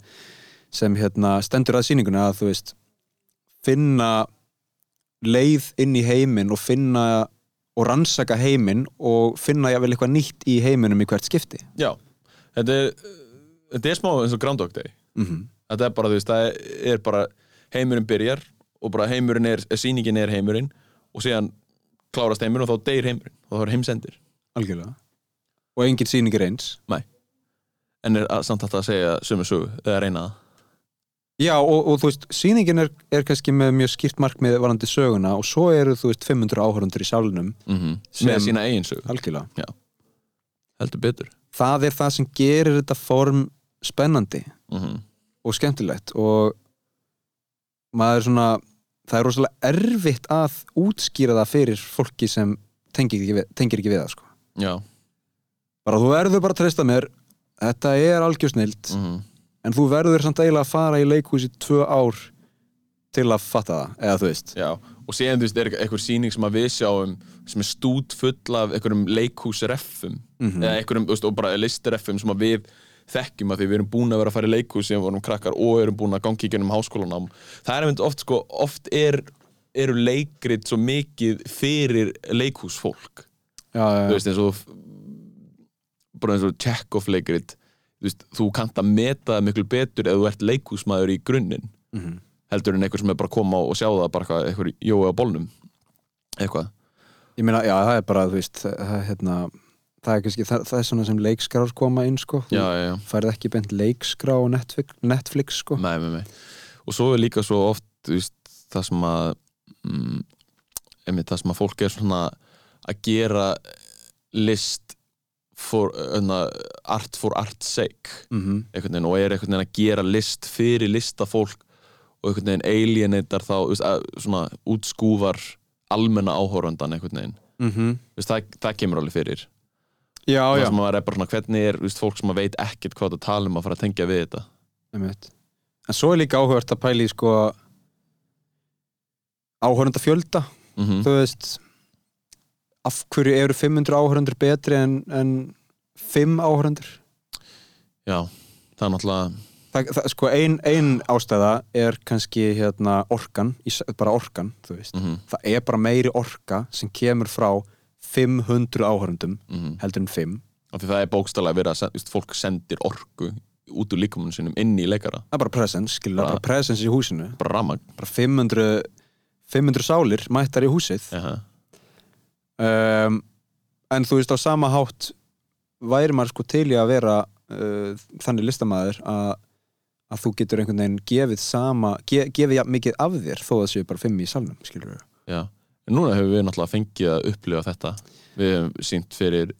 sem hérna, stendur að sýninguna að þú veist finna leið inn í heiminn og finna og rannsaka heiminn og finna jável eitthvað nýtt í heiminum í hvert skipti. Já, þetta er Þetta er smá eins og Groundhog Day. Mm Þetta er bara, þú veist, það er bara heimurinn byrjar og bara heimurinn er, sýningin er heimurinn og síðan klárast heimurinn og þá deyr heimurinn og þá er heimsendir. Algjörlega. Og engin sýning er eins. Nei. En er samt alltaf að segja sömu sögu eða reyna það? Já, og, og þú veist, sýningin er, er kannski með mjög skýrt markmið varandi söguna og svo eru, þú veist, 500 áhörundur í sálunum mm -hmm. Sem- Með sína eigin sögu, algjörlega. heldur betur. Það er það sem gerir þetta form spennandi. Mm og skemmtilegt og maður er svona það er rosalega erfitt að útskýra það fyrir fólki sem tengir ekki við, tengir ekki við það, sko. Já Bara þú verður bara að treysta mér þetta er algjörsnild mm en þú verður samt eiginlega að fara í leikhús í tvö ár til að fatta það, eða þú veist Já, og síðan þú veist, er eitthvað sýning sem að við sjáum sem er stút full af einhverjum leikhúsreffum Mhm. eða einhverjum, þú veist, og bara listreffum sem að við þekkjum að því við erum búin að vera að fara í leikhús sem vorum krakkar og erum búin að gangi í gennum háskólanám. Það er einmitt oft, sko, oft er eru leikrit svo mikið fyrir leikhúsfólk. Já, já, þú veist, eins og bara eins og Chekhov leikrit þú veist, þú kannt að meta það miklu betur ef þú ert leikhúsmaður í grunninn Mhm. heldur en einhver sem er bara að koma og sjá það bara eitthvað, eitthvað jói á bólnum eitthvað. Ég meina, já, það er bara, þú veist það, er, hérna, það er kannski það, það er svona sem leikskrár koma inn sko. Já, já, já, færð ekki beint leikskrá á Netflix, Netflix sko. Nei, nei, nei. Og svo er líka svo oft veist, það sem að mm, einmitt, það sem að fólk er svona að gera list for, uh, art for art's sake. Mm einhvern veginn og er einhvern veginn að gera list fyrir listafólk og einhvern veginn alienatar þá, veist, að, svona útskúfar almenna áhórandan einhvern veginn, -hmm. Þú veist, það, það kemur alveg fyrir Já, já, sem er bara svona, hvernig er veist, fólk sem veit ekkert hvað það tala um að fara að tengja við þetta? En svo er líka áhugavert að pæli sko áhörunda fjölda. Mm þú veist af hverju eru 500 áhörundur betri en, en 5 áhörundur já, það er náttúrulega það, það, sko ein, ein ástæða er kannski hérna orkan bara orkan, þú veist. Mm það er bara meiri orka sem kemur frá 500 áhörundum -hmm. heldur en 5 af því það er verið að þú veist, fólk sendir orku út úr líkamunum sinum inn í leikara. Það er bara presence, skilur Bara- bara presence í húsinu. bara ramag bara 500 500 sálir mættar í húsið. Uh um, en þú veist á sama hátt væri maður sko til í að vera uh, þannig listamæður að að þú getur einhvern veginn gefið sama ge, gefið mikið af þér þó að það séu bara fimm í salnum, skilur við já, en núna hefur við náttúrulega fengið að upplifa þetta. Við hefum sínt fyrir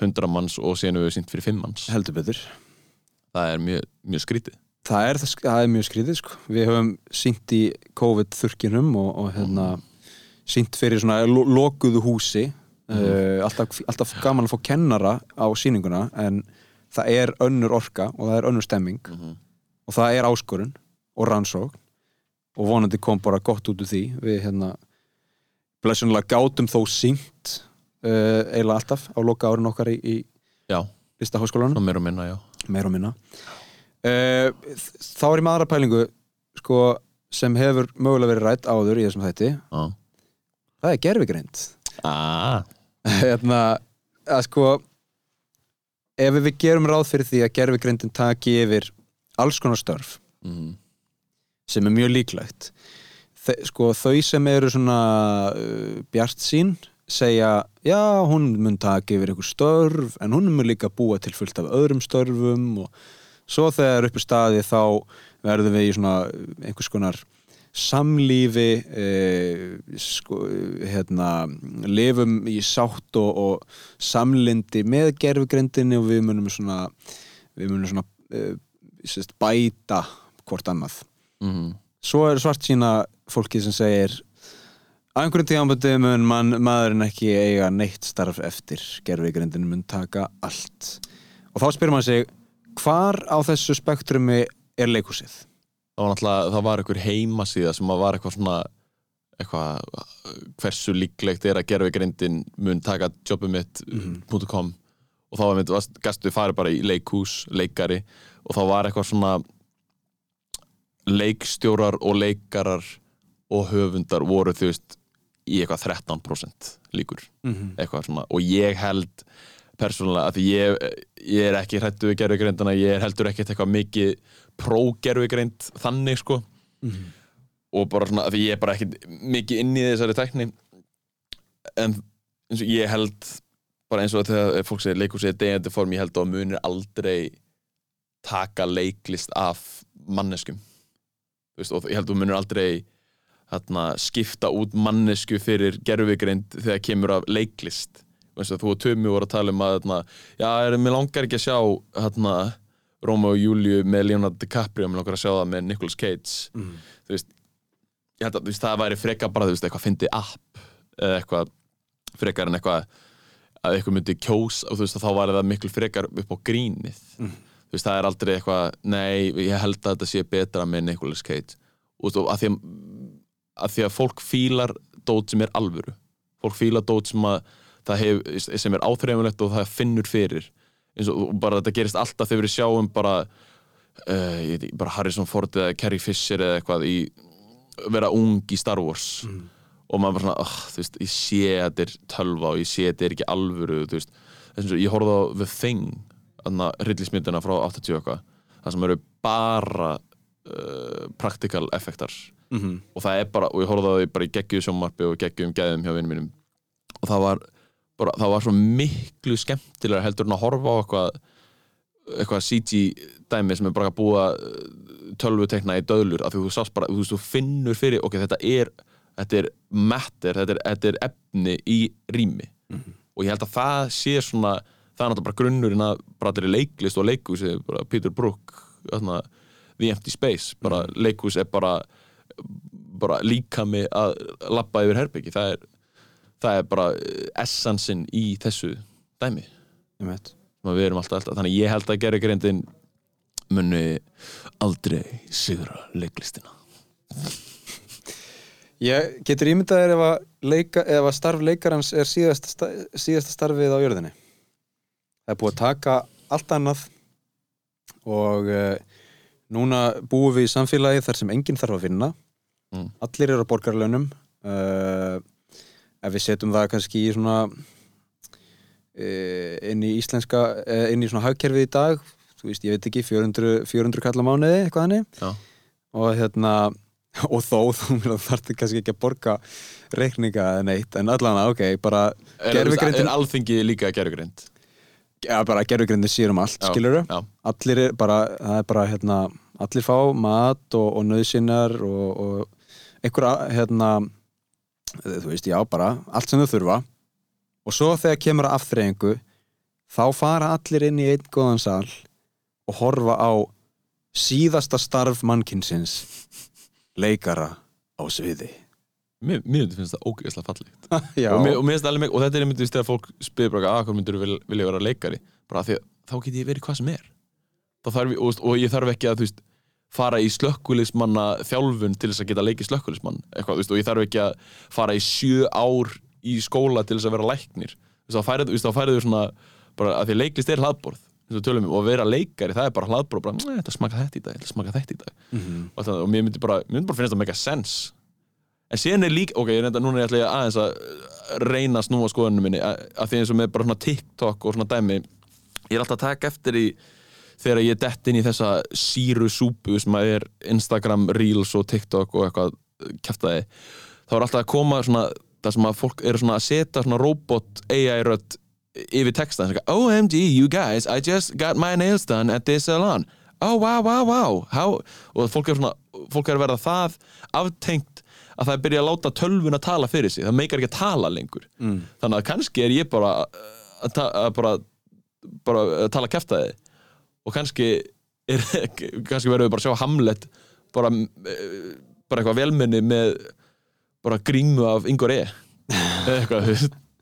100 manns og síðan hefur við sínt fyrir 5 manns. Heldur betur. Það er mjög, mjög skrítið. Það er, það er mjög skrítið sko. Við höfum sínt í COVID-þurkinum og, og hérna sínt fyrir svona lo lokuðu húsi. Uh, alltaf, alltaf gaman að fá kennara á sýninguna en það er önnur orka og það er önnur stemming. Mm -hmm. og það er áskorun og rannsókn og vonandi kom bara gott út úr því. Við hérna blessunlega gátum þó sínt uh, eiginlega alltaf á loka árin okkar í, í listaháskólanum. Meira og minna, meir og minna. Uh, þá er ég með aðra pælingu sko, sem hefur mögulega verið rætt áður í þessum þætti. Já. það er gerfigreind Ah, hérna, að sko ef við gerum ráð fyrir því að gerfigreindin taki yfir alls konar störf mm, sem er mjög líklegt Þe, sko, þau sem eru svona uh, bjart sín segja, já, hún mun taka yfir einhver störf, en hún mun líka búa til fullt af öðrum störfum og svo þegar uppi staði þá verðum við í svona einhvers konar samlífi eh, sko, hérna lifum í sátt og, og samlindi með gerfugrindinni og við munum svona við munum svona eh, sérst, bæta hvort annað. Mm, svo er svart sína fólki sem segir á einhverjum tíðanböndi mun man, maðurinn ekki eiga neitt starf eftir gerfugrindin mun taka allt og þá spyrir maður sig hvar á þessu spektrumi er leikhúsið? það var náttúrulega, það var einhver heimasíða sem var eitthvað svona eitthvað, hversu líklegt er að gerfugrindin mun taka jobbum mitt Mhm. og þá var mitt, gastu farið bara í leikhús, leikari og þá var eitthvað svona leikstjórar og leikarar og höfundar voru þú veist í eitthvað 13% líkur. Mm -hmm. eitthvað svona. Og ég held persónulega að ég, ég er ekki hrættu við gerfugrindina, ég er heldur ekkert eitthvað mikið pró-gerfugrind þannig sko. Mhm. og bara svona að ég er bara ekkert mikið inn í þessari tækni. En eins og ég held bara eins og þegar fólk segir leikhúsið er degjandi form, ég held að munir aldrei taka leiklist af manneskum veist, og ég held að þú munir aldrei þarna, skipta út mannesku fyrir gerfugrind þegar kemur af leiklist veist, þú og Tumi voru að tala um að þarna, já, er, mér langar ekki að sjá þarna, Róma og Júliu með Leonardo DiCaprio, mér langar að sjá það með Nicolas Cage Mhm. þú veist ég held að veist, það væri frekar bara þú veist, eitthvað fyndi app eða eitthvað frekar en eitthvað að eitthvað myndi kjós og þú veist, þá væri það miklu frekar upp á grínið Mm. Veist, það er aldrei eitthvað nei, ég held að þetta sé betra með Nicolas Cage. Og og að því að, að því að fólk fílar dót sem er alvöru. Fólk fílar dót sem hef, sem er áþreifumlegt og það finnur fyrir. Eins og og bara þetta gerist alltaf þegar við sjáum bara uh, ég bara Harrison Ford eða Carrie Fisher eða eitthvað í vera ung í Star Wars. Mhm. og maður bara svona, oh, þú veist, ég sé að þetta er tölva og ég sé að þetta er ekki alvöru þú veist, þess að ég horfði á The Thing rillismyndina frá 80 eitthvað það sem eru bara uh, practical effektar og það er bara, og ég horfði á því bara í geggjuðu sjónvarpi og geggjuðum gæðum hjá vinnum mínum. Og það var bara, það var svo miklu skemmtilega heldur en að horfa á eitthvað eitthvað CG dæmi sem er bara að búa tölvutekna í döðlur af því þú sást bara, þú veist, þú finnur fyrir ok, þetta er, þetta er matter þetta er, þetta er efni í rými. Og ég held að það sé svona það er náttúrulega bara grunnurinn að bara þetta er leiklist og leikhús bara Peter Brook þarna, The Empty Space bara leikhús er bara bara líkami að lappa yfir herbyggi það er, það er bara essansinn í þessu dæmi. Við erum alltaf, alltaf þannig ég held að gera greindin muni aldrei sigra leiklistina. Ég getur ímyndað þér ef að, leika, ef að starf leikarans er síðasta, sta- síðasta starfið á jörðinni. Það er búið að taka allt annað og uh, núna búum við í samfélagi þar sem enginn þarf að vinna. Mm. Allir eru á borgarlaunum. Uh, ef við setjum það kannski í svona uh, inn í íslenska, inn í svona hagkerfið í dag, þú veist, ég veit ekki, 400, 400 kalla mánuði, eitthvað hannig Já, og hérna og þó þú þarftu kannski ekki að borga reikninga eða neitt en allan ok, bara er, gerfugreindin er alþingi líka gerfugreind? Ja, bara gerfugreindin sér um allt, skilur Já, allir er bara, það er bara hérna, allir fá mat og, og nöðsynnar og, og einhverja hérna þú veist, já, bara allt sem þau þurfa. Og svo þegar kemur að afþreyingu þá fara allir inn í einn góðan sal og horfa á síðasta starf mannkinsins leikara á sviði mér, mér finnst það ógeðslega fallegt. Og, mér, og, mér alveg, og þetta er einmitt þegar fólk spyrir bara að hvað myndur vil, vilja vera leikari? Bara því að þá get ég verið hvað sem er. Þarf ég, og, og ég þarf ekki að veist fara í slökkulismanna þjálfun til þess að geta leikið slökkulismann eitthvað, veist, og ég þarf ekki að fara í sjö ár í skóla til þess að vera læknir. Þá færið, þú svona bara að því að leiklist er hlaðborð tölum um, og að vera leikari, það er bara "Nei, þetta smaka þetta í dag, þetta smaka þetta í dag. Mhm. og, það, og mér myndi bara, mér myndi bara finnast það mega sense en síðan er líka, ok, reynda, núna er ég aðeins að uh, reyna að snúa skoðunum minni að því eins og með bara svona TikTok og svona dæmi ég er alltaf að taka eftir í þegar ég dett inn í þessa síru súpu sem að er Instagram Reels og TikTok og eitthvað kæftæði þá er alltaf að koma svona það sem að fólk eru svona að setja svona robot AI rödd yfir texta OMG you guys, I just got my nails done at this salon oh wow wow wow How? og fólk er svona fólk er að verða það aftengt að það er byrja að láta tölvun að tala fyrir sig. Það meikar ekki að tala lengur. Mm. þannig að kannski er ég bara að, ta að bara, bara að tala kæftæði og kannski er, kannski verðum við bara að sjá Hamlet bara, eh, bara eitthvað velmenni með bara grímu af Ingvar E. Eitthvað,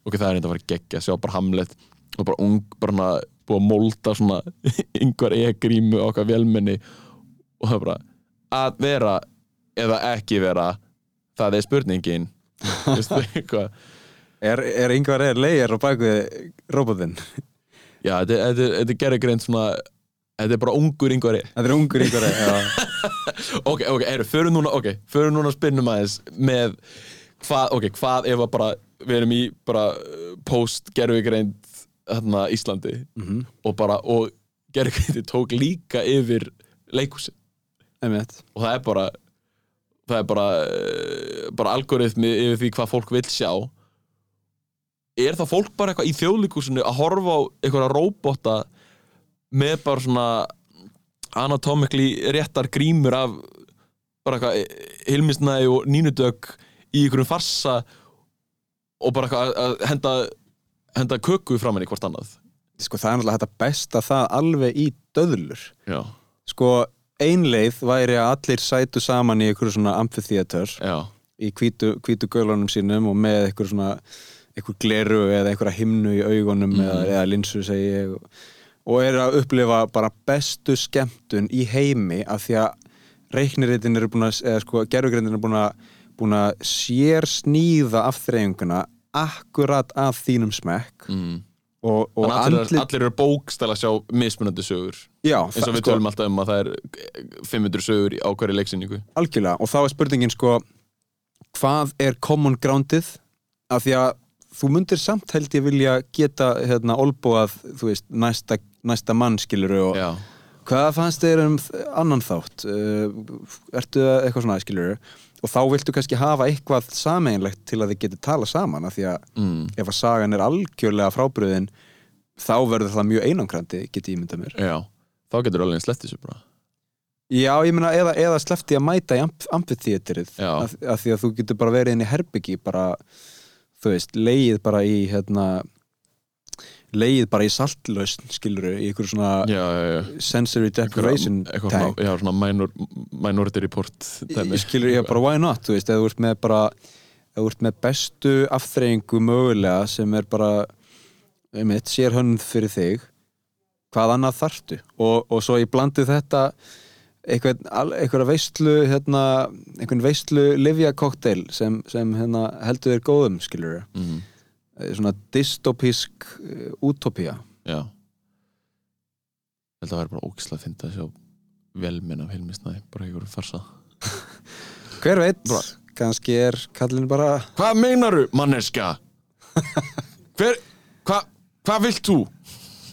ok, það er eitthvað að fara geggja sjá bara Hamlet og bara ung, bara búið að molda svona Ingvar E. grímu okkar velmenni. Og það er bara að vera eða ekki vera það er spurningin er, er yngvar er leigir á bakvið robotinn Já, þetta, er- þetta, er- þetta gerir greint svona Þetta er bara ungur yngvar e þetta er ungur yngvar já. Ok, ok, eru, förum núna, ok Förum núna að spinnum aðeins með hvað, ok, hvað ef að bara Við erum í bara uh, post gerfigreind þarna Íslandi Mhm. og bara, og gerfigreindi tók líka yfir Einmitt. og það er bara það er bara uh, bara algoritmi yfir því hvað fólk vill sjá. Er það fólk bara eitthvað í þjóðlíkusinu að horfa á einhverja róbota með bara svona anatomically réttar grímur af bara eitthvað Hilmisnæði og Nínudögg í einhverjum farsa og bara eitthvað að- að henda henda köku fram henni hvort annað? Sko það er náttúrulega þetta besta það alveg í döðlur. Já, sko einleið væri að allir sætu saman í einhverju svona amphitheater. Já, í hvítu, hvítu gölunum sínum og með einhver svona einhver gleru eða einhverja himnu í augunum eða, eða linsu segi ég og, er að upplifa bara bestu skemmtun í heimi af því að reikniritin eru búin að eða sko gerfugrindin er búin að búin að sér sníða afþreyinguna akkurat af þínum smekk mm. og, og allir, andlit allir eru bókstæla að sjá mismunandi sögur. Já, eins og við tölum alltaf um að það er 500 sögur á hverju leiksynningu algjörlega og þá er spurningin sko hvað er common groundið? Af því að þú mundir samt held ég vilja geta hérna olbúað þú veist næsta, næsta mann skiluru og Já, hvað fannst þér um annan þátt? Uh, ertu að- eitthvað svona skiluru og þá viltu kannski hafa eitthvað sameinlegt til að þið geti tala saman af því að mm. ef að sagan er algjörlega frábriðin þá verður það mjög einangrandi geti ég myndað mér. Já, þá getur alveg slett þessu bara Já, ég meina, eða, eða slefti að mæta í Já. af, af því að þú getur bara verið inn í herbyggi bara, þú veist, leið bara í hérna leið bara í saltlausn, skilur í ykkur svona Já, já, já sensory deprivation svona, já, svona minor, minority report dæmi. skilur ég bara why not, þú veist, eða þú ert með bara eða þú ert með bestu afþreyingu mögulega sem er bara einmitt, sér hönd fyrir þig hvað annað þarftu og, og svo ég blandi þetta einhverja veistlu hérna, einhvern veistlu livja kokteil sem, sem hérna, heldur þér góðum skilur Mhm, svona dystopísk uh, útopía Já. Ég held að það væri bara ógislega að finna að sjá velminn af Hilmi bara einhverju farsa. Hver veit, Bara- kannski er kallin bara Hvað meinaru, manneska? Hver, hvað hva vilt þú?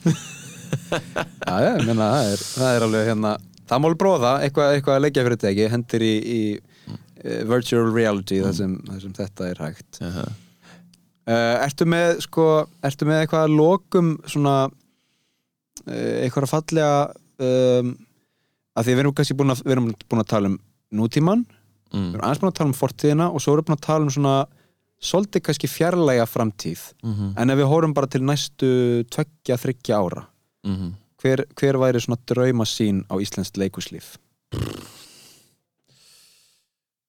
Já, já, ég meina, það er, það er alveg hérna það mál bróða, eitthvað, eitthvað að leggja fyrir teki hendur í, í uh, virtual reality þar, sem, þar sem þetta er hægt. Uh uh, Ertu með, sko, ertu með eitthvað að lokum svona uh, eitthvað að fallega um, að því við erum kannski búin að, við erum búin að tala um nútíman, við mm. erum aðeins búin að tala um fortíðina og svo erum við búin að tala um svona svolítið kannski fjarlæga framtíð. Mm en ef við hórum bara til næstu tveggja, þryggja ára -hmm. Hver, hver væri svona drauma sín á Íslands leikuslíf?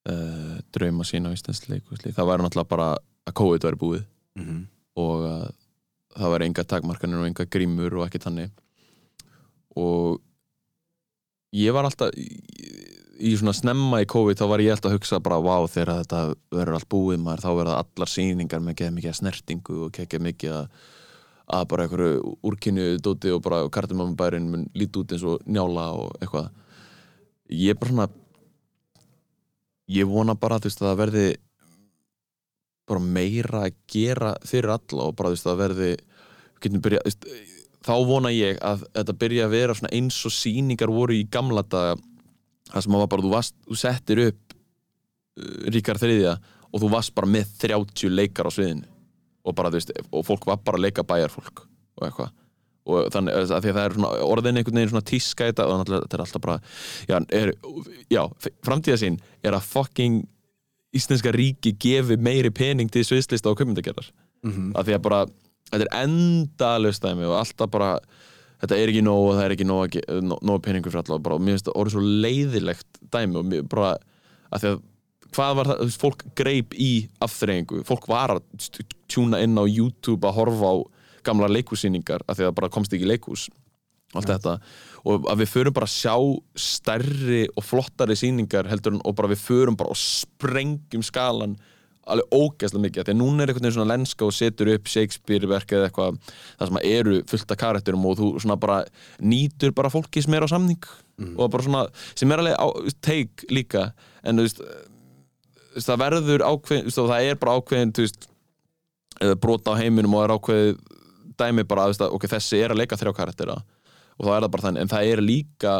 uh, Drauma sín á Íslands leikusli Það væri náttúrulega bara að COVID væri búið Mm -hmm. og að það væri enga takmarkanir og enga grímur og ekki þannig og ég var alltaf í, svona snemma í COVID þá var ég alltaf að hugsa bara vá þegar þetta verður allt búið maður þá verða allar sýningar með geða mikið að snertingu og geða mikið að, að bara einhverju úrkynju dóti og bara kartumambærin mun líti út eins og njála og eitthvað. Ég er bara svona ég vona bara þú veist að það verði bara meira að gera fyrir alla og bara þú veist að verði byrja, veist, þá vona ég að þetta byrja að vera svona eins og sýningar voru í gamla daga það sem að bara, þú, varst, þú settir upp uh, ríkar þriðja og þú varst bara með 30 leikar á sviðinu og bara, þú veist, og fólk var bara að leika bæjarfólk og eitthvað og þannig að því að það er svona orðin einhvern veginn svona tíska í þetta og þetta er alltaf bara já, er, já framtíðasín er að fucking íslenska ríki gefi meiri pening til sviðslista og kömyndagerðar Mm -hmm. af því að bara, þetta er endalaust dæmi og alltaf bara þetta er ekki nóg og það er ekki nóg, að nóg peningur fyrir alla og mér finnst það orðið svo leiðilegt dæmi og mér bara, að því að hvað var það, fólk greip í afþreyingu, fólk var að tjúna inn á YouTube að horfa á gamla leikhúsýningar, af því að bara komst ekki í leikhús allt þetta. Og að við förum bara að sjá stærri og flottari sýningar heldur en og bara við förum bara og sprengjum skalan alveg ógeðslega mikið, því að núna er einhvern veginn svona lenska og setur upp Shakespeare verk eða eitthvað það sem að eru fullt af karakterum og þú svona bara nýtur bara fólki sem er á samning. Og bara svona, sem er alveg á, teik líka, en þú veist, það verður ákveðin það er bara ákveðin brota á heiminum og er ákveðið dæmi bara, að, ok, þessi er að leika þrjá karaktera og þá er það bara þannig, en það er líka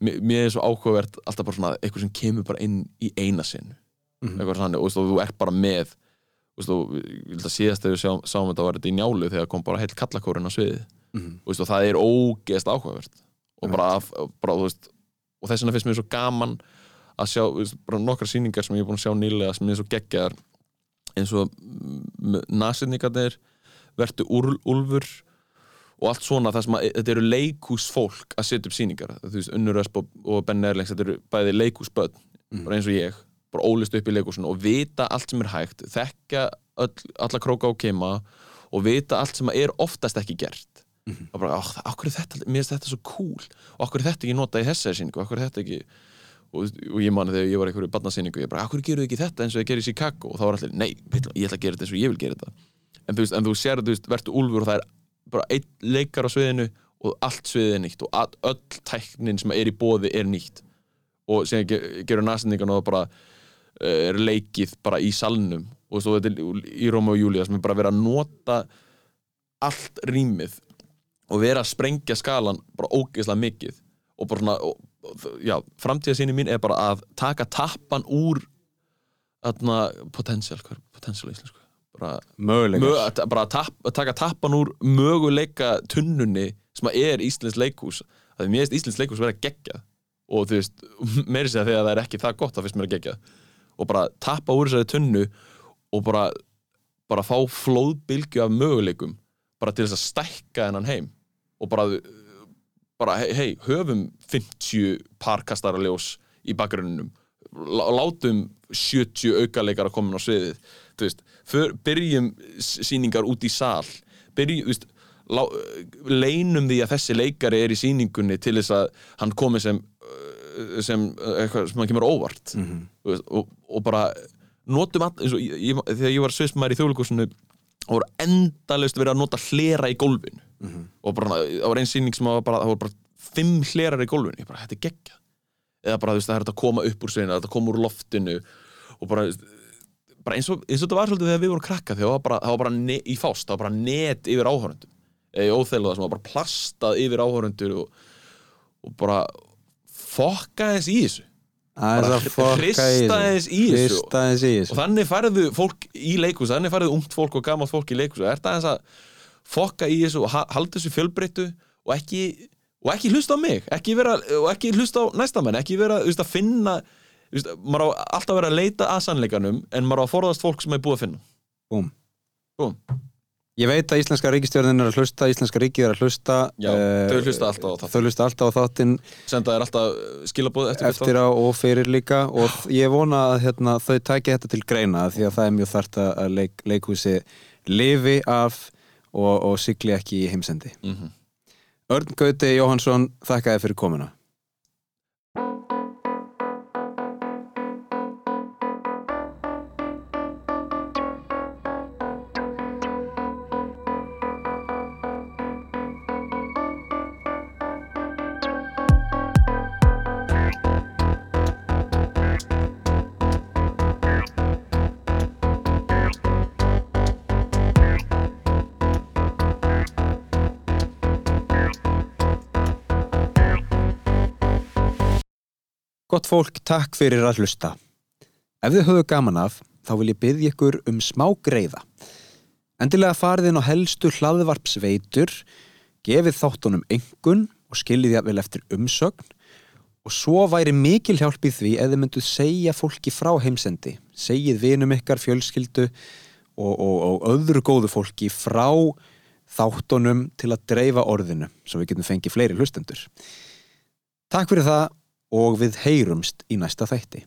mér er svo áhugavert alltaf bara svona eitthvað sem kemur bara inn í eina sinn Mhm. eitthvað svona, og þú ert bara með og síðast þegar við sjá, sáum þetta var þetta í njálu þegar kom bara heilt kallakórin á sviðið Mhm. og, veist, og það er ógeðst áhugavert og bara, bara veist, og þess vegna finnst mér svo gaman að sjá, bara nokkra sýningar sem ég er búin að sjá nýlega sem er svo geggjar eins og nasinningarnir vertu úlfur og allt svona það sem að þetta eru leikúsfólk að setja upp sýningar. Þú veist, Unnur Ösp og, Ben Erlings þetta eru bæði leikúsböld, bara eins og ég bara ólist upp í leikúsinu og vita allt sem er hægt þekka öll, alla króka og kema og vita allt sem er oftast ekki gert. Og bara, okkur er þetta, mér finnst þetta svo cool. Og okkur er þetta ekki notað í þessari sýningu? Okkur er þetta ekki og, og ég mani þegar ég var í einhverju barnasýningu ég bara, okkur gerðu ekki þetta eins og ég gerir í Chicago? Og þá var allir, nei, ég ætla að gera þetta eins og ég vil gera þetta. En þú veist, en þú sér, þú veist, verður úlfur og það er bara einn leikar á sviðinu og allt sviðið er nýtt og all, öll tæknin sem er í bóði er nýtt. Og ge- gerur næsendingan og það bara eh, er leikið bara í salnum. Og svo þetta í Róma og Júlía sem er bara verið að nota allt rýmið og vera að sprengja skalan bara ógeðslega mikið. Og bara svona og, já, framtíðasýni mín er bara að taka tappan úr potential, hvað er potential íslensku? Bara, Möguleikar. mö, að, bara að, tap, að taka tappan úr möguleika tunnunni sem að er Íslands leikhús. Að því mér finnst Íslands leikhús vera geggjað. Og þú veist, meiri segja þegar það er ekki það gott þá finnst mér að geggjað. Og bara tappa úr þessari tunnu og bara, bara fá flóðbylgju af möguleikum bara til þess að stækka hennan heim. Og bara, bara hei, hey, höfum 50 parkastarljós í bakgrunnum. Látum 70 aukaleikar að koma á sviðið. Veist, för, byrjum síningar út í sal. Byrjum, þú veist lá, leinum því að þessi leikari er í síningunni til þess að hann komi sem sem eitthvað sem hann kemur óvart. Mm -hmm. veist, og, og bara notum all, eins og ég, ég, þegar ég var sviðsmaður í þjóðlíkusinu og voru endalust verið að nota hlera í gólfinu mm -hmm. og bara, það var einn síning sem var bara, það voru bara fimm hlerar í gólfinu, ég bara, þetta er geggja eða bara, þú veist, það er þetta að koma upp úr sveina þetta koma úr loftinu og bara, bara eins, og, eins og þetta var svolítið þegar við vorum krakka þegar það var bara, það var bara ne, í fást, það var bara net yfir áhörundum eða í óþeiluða sem var bara plastað yfir áhörundur og, og bara fokka þess í þessu. Bara hrista þess í þessu. og þannig færðu fólk í leikus þannig færðu ungt fólk og gammalt fólk í leikus og er það þess að fokka í þessu og halda þessu fjölbreyttu og ekki, og ekki hlusta á mig ekki vera, og ekki hlusta á næstamenn ekki vera að finna veist, maður á alltaf að vera að leita að sannleikanum en maður á að forðast fólk sem er búið að finna. Búm Búm Ég veit að Íslenska ríkistjórnin er að hlusta, Íslenska ríkið er að hlusta Já, uh, þau hlusta alltaf á þáttinn. Þau hlusta alltaf á þáttinn. Senda þér alltaf skilabóð eftir, eftir á og fyrir líka og ég vona að hérna, þau tækja þetta til greina því að það er mjög þart að leik, leikhúsi lifi af og, og sigli ekki í heimsendi mm -hmm. Örn Gauti Jóhansson, þakka þér fyrir komuna fólk, takk fyrir að hlusta. Ef þið höfðu gaman af, þá vil ég byggja ykkur um smá greiða. Endilega farið inn á helstu hlaðvarpsveitur, gefið þáttunum engun og skiljið ég vel eftir umsögn og svo væri mikil hjálp í því ef þið mynduð segja fólki frá heimsendi. Segið vinum ykkar fjölskyldu og, og, og öðru góðu fólki frá þáttunum til að dreifa orðinu, svo við getum fengið fleiri hlustendur. Takk fyrir það og við heyrumst í næsta þætti.